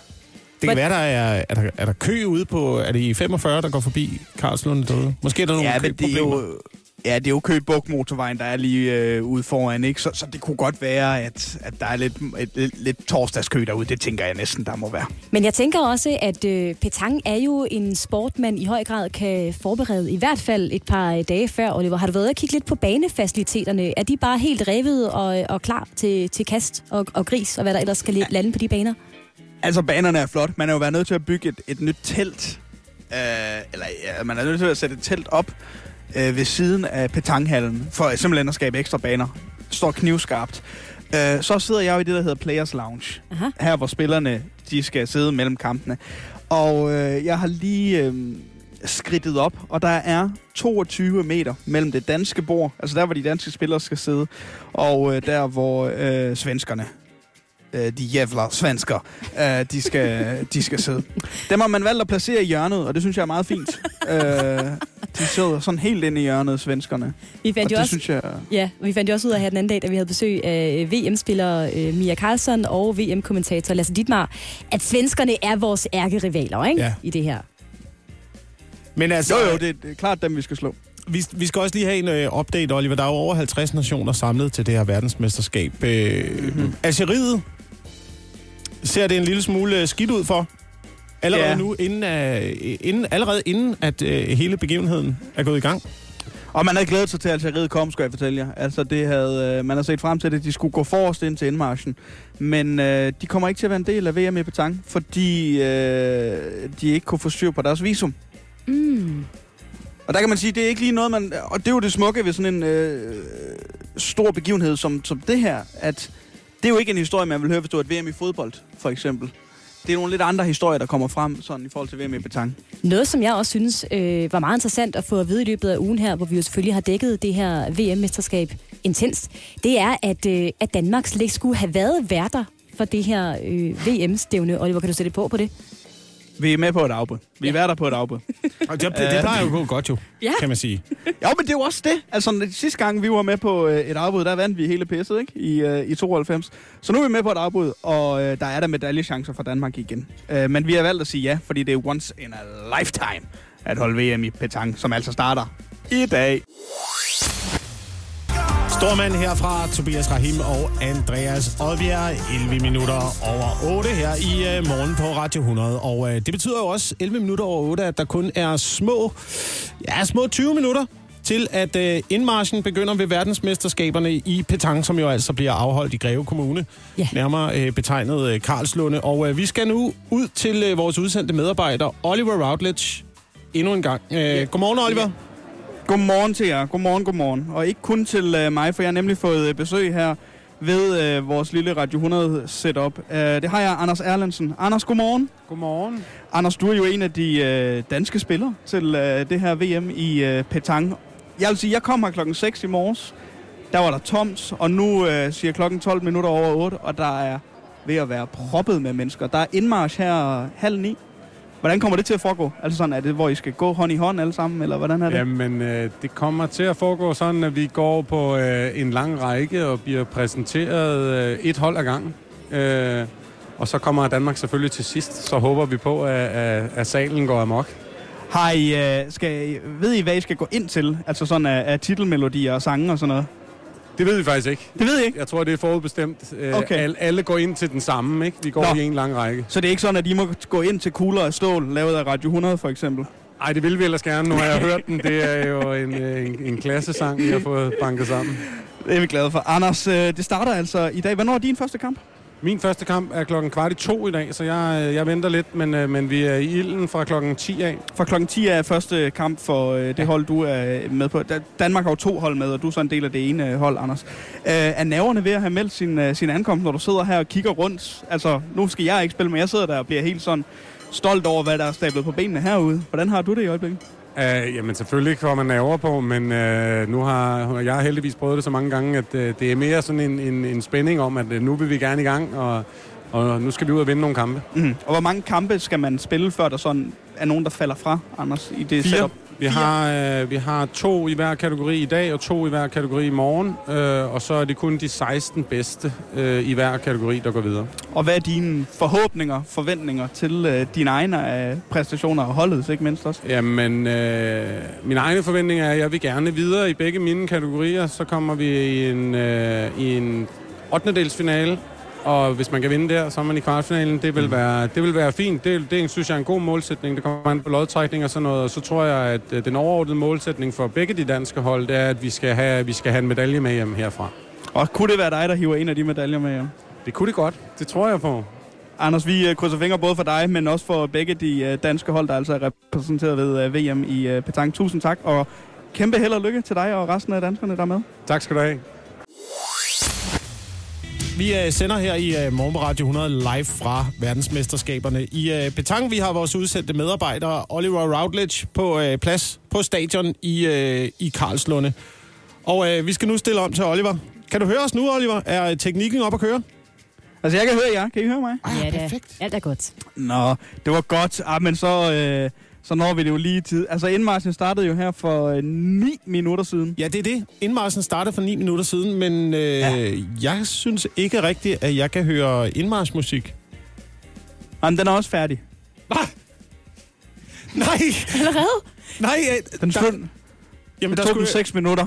Det kan være, der er, er, der, er der kø ude på... Er det i 45, der går forbi Karlslunde derude? Måske er der nogle Ja, men det er køproblemer. jo... Ja, det er jo Køge motorvejen, der er lige øh, ude foran, ikke? Så, så det kunne godt være, at, at der er lidt, et, lidt, lidt torsdagskø derude. Det tænker jeg næsten, der må være. Men jeg tænker også, at øh, petang er jo en sport, man i høj grad kan forberede, i hvert fald et par øh, dage før, Oliver. Har du været at kigge lidt på banefaciliteterne? Er de bare helt revet og, og klar til, til kast og, og gris, og hvad der ellers skal ja. lande på de baner? Altså, banerne er flot. Man er jo været nødt til at bygge et, et nyt telt. Øh, eller ja, man er nødt til at sætte et telt op øh, ved siden af petanghallen, for simpelthen at skabe ekstra baner. Står knivskarpt. Øh, så sidder jeg jo i det, der hedder Players Lounge. Aha. Her, hvor spillerne de skal sidde mellem kampene. Og øh, jeg har lige øh, skridtet op, og der er 22 meter mellem det danske bord, altså der, hvor de danske spillere skal sidde, og øh, der, hvor øh, svenskerne øh, de jævler svensker, øh, de, skal, de skal sidde. Dem har man valgt at placere i hjørnet, og det synes jeg er meget fint. øh, de sidder sådan helt inde i hjørnet, svenskerne. Vi Og fandt jo det også, synes jeg... Ja, vi fandt jo også ud af her den anden dag, da vi havde besøg af VM-spiller øh, Mia Karlsson og VM-kommentator Lasse Dittmar, at svenskerne er vores ærkerivaler, ikke? Ja. I det her. Men altså, Jo, jo, det, det er klart dem, vi skal slå. Vi, vi skal også lige have en øh, update, Oliver. Der er jo over 50 nationer samlet til det her verdensmesterskab. Øh, mm-hmm. Algeriet ser det en lille smule øh, skidt ud for. Allerede Ja. nu, inden, uh, inden, allerede inden at uh, hele begivenheden er gået i gang. Og man havde glædet sig til, at Algeriet kom, skal jeg fortælle jer. Altså, det havde, øh, man havde set frem til det. De skulle gå forrest ind til indmarschen. Men øh, de kommer ikke til at være en del af VM i Petang, fordi øh, de ikke kunne få styr på deres visum. Mm. Og der kan man sige, det er ikke lige noget, man... Og det er jo det smukke ved sådan en øh, stor begivenhed som, som det her, at det er jo ikke en historie, man vil høre, hvis du er et VM i fodbold, for eksempel. Det er nogle lidt andre historier, der kommer frem sådan i forhold til VM i betang. Noget, som jeg også synes øh, var meget interessant at få at vide i løbet af ugen her, hvor vi jo selvfølgelig har dækket det her VM-mesterskab intenst, det er, at, øh, at Danmark slet ikke skulle have været værter for det her øh, VM-stævne. Oliver, kan du sætte på på det? Vi er med på et afbud. Vi er værter på et afbud. *laughs* Og det, det, det plejer jo at gå godt jo, Ja. kan man sige. Jo, men det er jo også det. Altså, sidste gang, vi var med på øh, et afbud, der vandt vi hele pisset, ikke? I, øh, i 92. Så nu er vi med på et afbud, og øh, der er der medaljechancer for Danmark igen. Øh, men vi har valgt at sige ja, fordi det er once in a lifetime at holde VM i Petang, som altså starter i dag. Stormand herfra, Tobias Rahim og Andreas Odbjerg. 11 minutter over 8 her i uh, morgen på Radio 100. Og uh, det betyder jo også 11 minutter over 8, at der kun er små, ja, små 20 minutter til at uh, indmarschen begynder ved verdensmesterskaberne i Petang, som jo altså bliver afholdt i Greve Kommune. Ja. Nærmere uh, betegnet uh, Karlslunde. Og uh, vi skal nu ud til uh, vores udsendte medarbejder, Oliver Routledge, endnu en gang. Uh, Godmorgen, Oliver. Godmorgen til jer. Godmorgen, godmorgen. Og ikke kun til øh, mig, for jeg har nemlig fået øh, besøg her ved øh, vores lille Radio 100 setup. Øh, det har jeg, Anders Erlandsen. Anders, godmorgen. Godmorgen. Anders, du er jo en af de øh, danske spillere til øh, det her VM i øh, Petang. jeg vil sige, jeg kom her klokken 6 i morges. Der var der tomt, og nu øh, siger klokken 12 minutter over 8, og der er ved at være proppet med mennesker. Der er indmarsch her halv ni. Hvordan kommer det til at foregå? Altså sådan, er det, hvor I skal gå hånd i hånd alle sammen, eller hvordan er det? Jamen, øh, det kommer til at foregå sådan, at vi går på øh, en lang række og bliver præsenteret øh, et hold ad gangen. Øh, og så kommer Danmark selvfølgelig til sidst. Så håber vi på, at, at, at salen går amok. Har I, øh, skal, ved I, hvad I skal gå ind til? Altså sådan af, af titelmelodier og sange og sådan noget? Det ved vi faktisk ikke. Det ved I ikke? Jeg tror, det er forudbestemt. Øh, Okay. alle, alle går ind til den samme, ikke? Vi går Nå. i en lang række. Så det er ikke sådan, at I må gå ind til kugler af stål, lavet af Radio 100 for eksempel? Nej, det vil vi ellers gerne. Nu har jeg hørt den. Det er jo en, øh, en, en klassesang, vi har fået banket sammen. Det er vi glade for. Anders, øh, det starter altså i dag. Hvornår er din første kamp? Min første kamp er klokken kvart i to i dag, så jeg, øh, jeg venter lidt, men, øh, men vi er i ilden fra klokken 10 af. Fra klokken 10 er første kamp for øh, det hold, du er med på. Da- Danmark har jo to hold med, og du er så en del af det ene hold, Anders. Er nerverne ved at have meldt sin, sin ankomst, når du sidder her og kigger rundt? Altså, nu skal jeg ikke spille, men jeg sidder der og bliver helt sådan stolt over, hvad der er stablet på benene herude. Hvordan har du det i øjeblikket? Uh, jamen selvfølgelig kommer man nerver på, men uh, nu har jeg har heldigvis prøvet det så mange gange, at uh, det er mere sådan en, en, en spænding om, at uh, nu vil vi gerne i gang, og, og nu skal vi ud og vinde nogle kampe. Mm. Og hvor mange kampe skal man spille, før der sådan er nogen, der falder fra, Anders, i det Fire. setup? Vi har, øh, vi har to i hver kategori i dag, og to i hver kategori i morgen. Øh, og så er det kun de 16 bedste øh, i hver kategori, der går videre. Og hvad er dine forhåbninger, forventninger til øh, dine egne øh, præstationer og holdet, ikke mindst også? Jamen, øh, min egne forventning er, at jeg vil gerne videre i begge mine kategorier. Så kommer vi i en, øh, i en 8. delsfinale, og hvis man kan vinde der, så er man i kvartfinalen. Det vil være, det vil være fint. Det, det synes jeg er en god målsætning. Det kommer an på lodtrækning og sådan noget. Og så tror jeg, at øh, den overordnede målsætning for begge de danske hold, det er, at vi skal have, vi skal have en medalje med hjem herfra. Og kunne det være dig, der hiver en af de medaljer med hjem? Det kunne det godt. Det tror jeg på. Anders, vi øh, krydser fingre både for dig, men også for begge de øh, danske hold, der altså er repræsenteret ved VM i Petang. Tusind tak, og kæmpe held og lykke til dig og resten af danskerne, der er med. Tak skal du have. Vi øh, sender her i øh, Morgen på Radio 100 live fra verdensmesterskaberne i øh, Petang. Vi har vores udsendte medarbejdere Oliver Routledge på øh, plads på stadion i, øh, i Karlslunde. Og øh, vi skal nu stille om til Oliver. Kan du høre os nu, Oliver? Er teknikken op at køre? Altså, jeg kan høre jer. Kan I høre mig? Ja, perfekt. Alt er godt. Nå, det var godt. Ah, men så, øh, så når vi det jo lige i tid. Altså, indmarschen startede jo her for øh, 9 minutter siden. Ja, det er det. Indmarschen startede for 9 minutter siden, men øh, ja. jeg synes ikke rigtigt, at jeg kan høre indmarschmusik. Jamen, den er også færdig. Nej! Allerede? Nej, øh, Den der- stod, Jamen, det der tog skulle, den 6 minutter.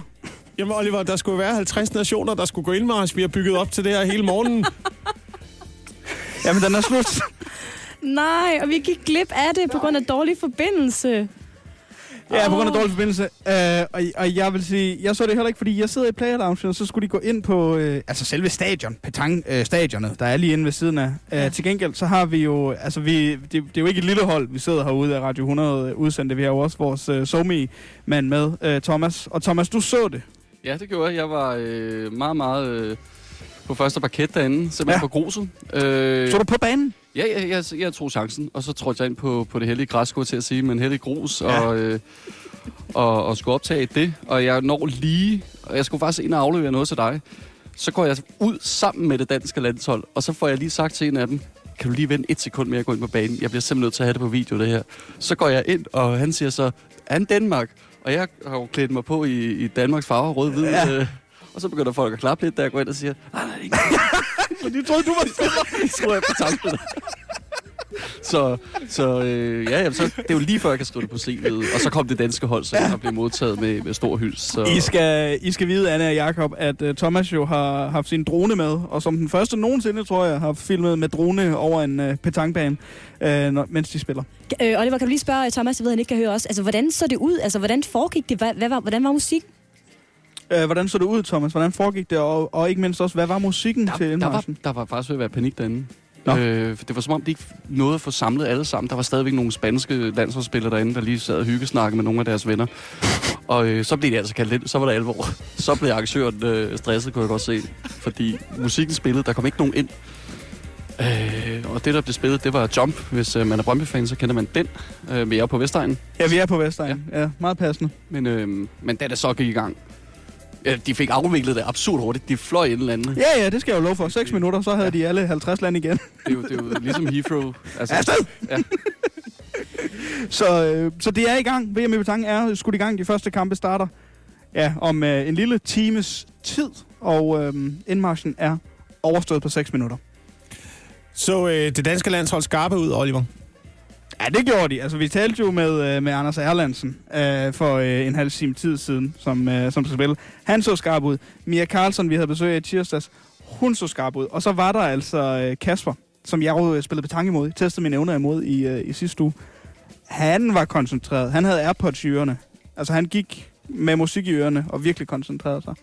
jamen, Oliver, der skulle være 50 nationer, der skulle gå indmarsch. Vi har bygget op til det her hele morgenen. Jamen, den er slut. *laughs* Nej, og vi gik glip af det på grund af dårlig forbindelse. Ja, på grund af dårlig forbindelse. Øh, og, og jeg vil sige, jeg så det heller ikke, fordi jeg sidder i player lounge, og så skulle de gå ind på, øh, altså selve stadion, petang øh, stadionet, der er lige inde ved siden af. Øh, til gengæld, så har vi jo, altså vi, det, det er jo ikke et lille hold, vi sidder herude af Radio 100 udsendte. Vi har jo også vores øh, somi-mand med, øh, Thomas. Og Thomas, du så det. Ja, det gjorde jeg. Jeg var øh, meget, meget øh, på første parket derinde, simpelthen Ja. ja. på gruset. Øh, Så du på banen? Ja, jeg, jeg, jeg tog chancen, og så trådte jeg ind på, på det hellige græs, skulle til at sige, men hellig grus, Ja. ja. og, øh, og, og skulle optage det. Og jeg når lige, og jeg skulle faktisk ind og aflevere noget til dig. Så går jeg ud sammen med det danske landshold, og så får jeg lige sagt til en af dem, kan du lige vente et sekund mere at gå ind på banen? Jeg bliver simpelthen nødt til at have det på video, det her. Så går jeg ind, og han siger så, han Danmark? Og jeg har jo klædt mig på i, i Danmarks farver, rød-hvid. Ja. Ja. Øh, og så begynder folk at klappe lidt, da jeg går ind og siger, nej, nej, ikke. Så *laughs* de troede, du var spiller. *laughs* Så tror jeg på tankspiller. Så, så øh, ja, jamen, så, det er jo lige før, jeg kan skrive det på CV'et. Og så kom det danske hold, så jeg blev modtaget med, med stor hyld. Så, I skal, I skal vide, Anna og Jakob, at uh, Thomas jo har haft sin drone med, og som den første nogensinde, tror jeg, har filmet med drone over en uh, petangbane, uh, når, mens de spiller. Øh, Oliver, kan du lige spørge Thomas, jeg ved, han ikke kan høre os. Altså, hvordan så det ud? Altså, hvordan foregik det? Hvad, hvad var, hvordan var musik? Uh, hvordan så det ud, Thomas? Hvordan foregik det? Og, og ikke mindst også, hvad var musikken til der, var, der var faktisk ved at være panik derinde. Nå. Øh, for det var som om, de ikke nåede at få samlet alle sammen. Der var stadigvæk nogle spanske landsholdsspillere derinde, der lige sad og hyggesnakkede med nogle af deres venner. Og øh, så blev de altså kaldt ind. Så var der alvor. Så blev arrangøren øh, stresset, kunne jeg godt se. Fordi musikken spillede, der kom ikke nogen ind. Øh, og det, der blev spillet, det var Jump. Hvis øh, man er Brøndby-fan, så kender man den. Øh, vi er på Vestegnen. Ja, vi er på Vestegn. Ja, ja meget passende. Men, øh, men da det så gik i gang, øh, de fik afviklet det absurd hurtigt. De fløj ind eller andet. Ja, ja, det skal jeg jo love for. 6 minutter, så havde de alle 50 land igen. Det er jo, det er jo ligesom Heathrow. Altså, Afsted! Ja. *laughs* Så, øh, så det er i gang. VM i Betang er skudt i gang. De første kampe starter ja, om øh, en lille times tid, og øh, indmarschen er overstået på 6 minutter. Så øh, det danske landshold skarpe ud, Oliver. Ja, det gjorde de. Altså, vi talte jo med, øh, med Anders Erlandsen øh, for øh, en halv time tid siden, som, øh, som skal spille. Han så skarp ud. Mia Carlson, vi havde besøg af i tirsdags, hun så skarp ud. Og så var der altså øh, Kasper, som jeg jo øh, spillede betang imod, testede mine evner imod i, øh, i sidste uge. Han var koncentreret. Han havde Airpods i ørerne. Altså, han gik med musik i ørerne og virkelig koncentrerede sig.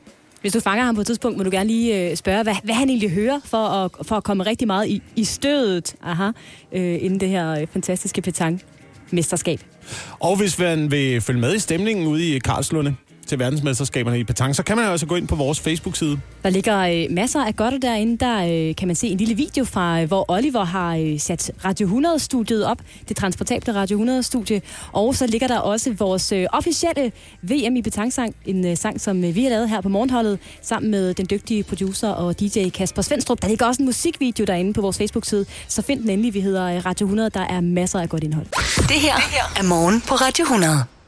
Hvis du fanger ham på et tidspunkt, må du gerne lige øh, spørge, hvad, hvad han egentlig hører, for at, for at komme rigtig meget i, i stødet aha, øh, inden det her øh, fantastiske petang-mesterskab. Og hvis man vil følge med i stemningen ude i Karlslunde til verdensmesterskaberne i petang, så kan man altså gå ind på vores Facebook-side. Der ligger øh, masser af godt derinde. Der øh, kan man se en lille video fra, øh, hvor Oliver har øh, sat Radio 100-studiet op. Det transportable Radio 100-studie. Og så ligger der også vores øh, officielle VM i betangsang. En øh, sang, som øh, vi har lavet her på Morgenholdet, sammen med den dygtige producer og DJ Kasper Svendstrup. Der ligger også en musikvideo derinde på vores Facebook-side. Så find den endelig. Vi hedder øh, Radio 100. Der er masser af godt indhold. Det her er morgen på Radio 100.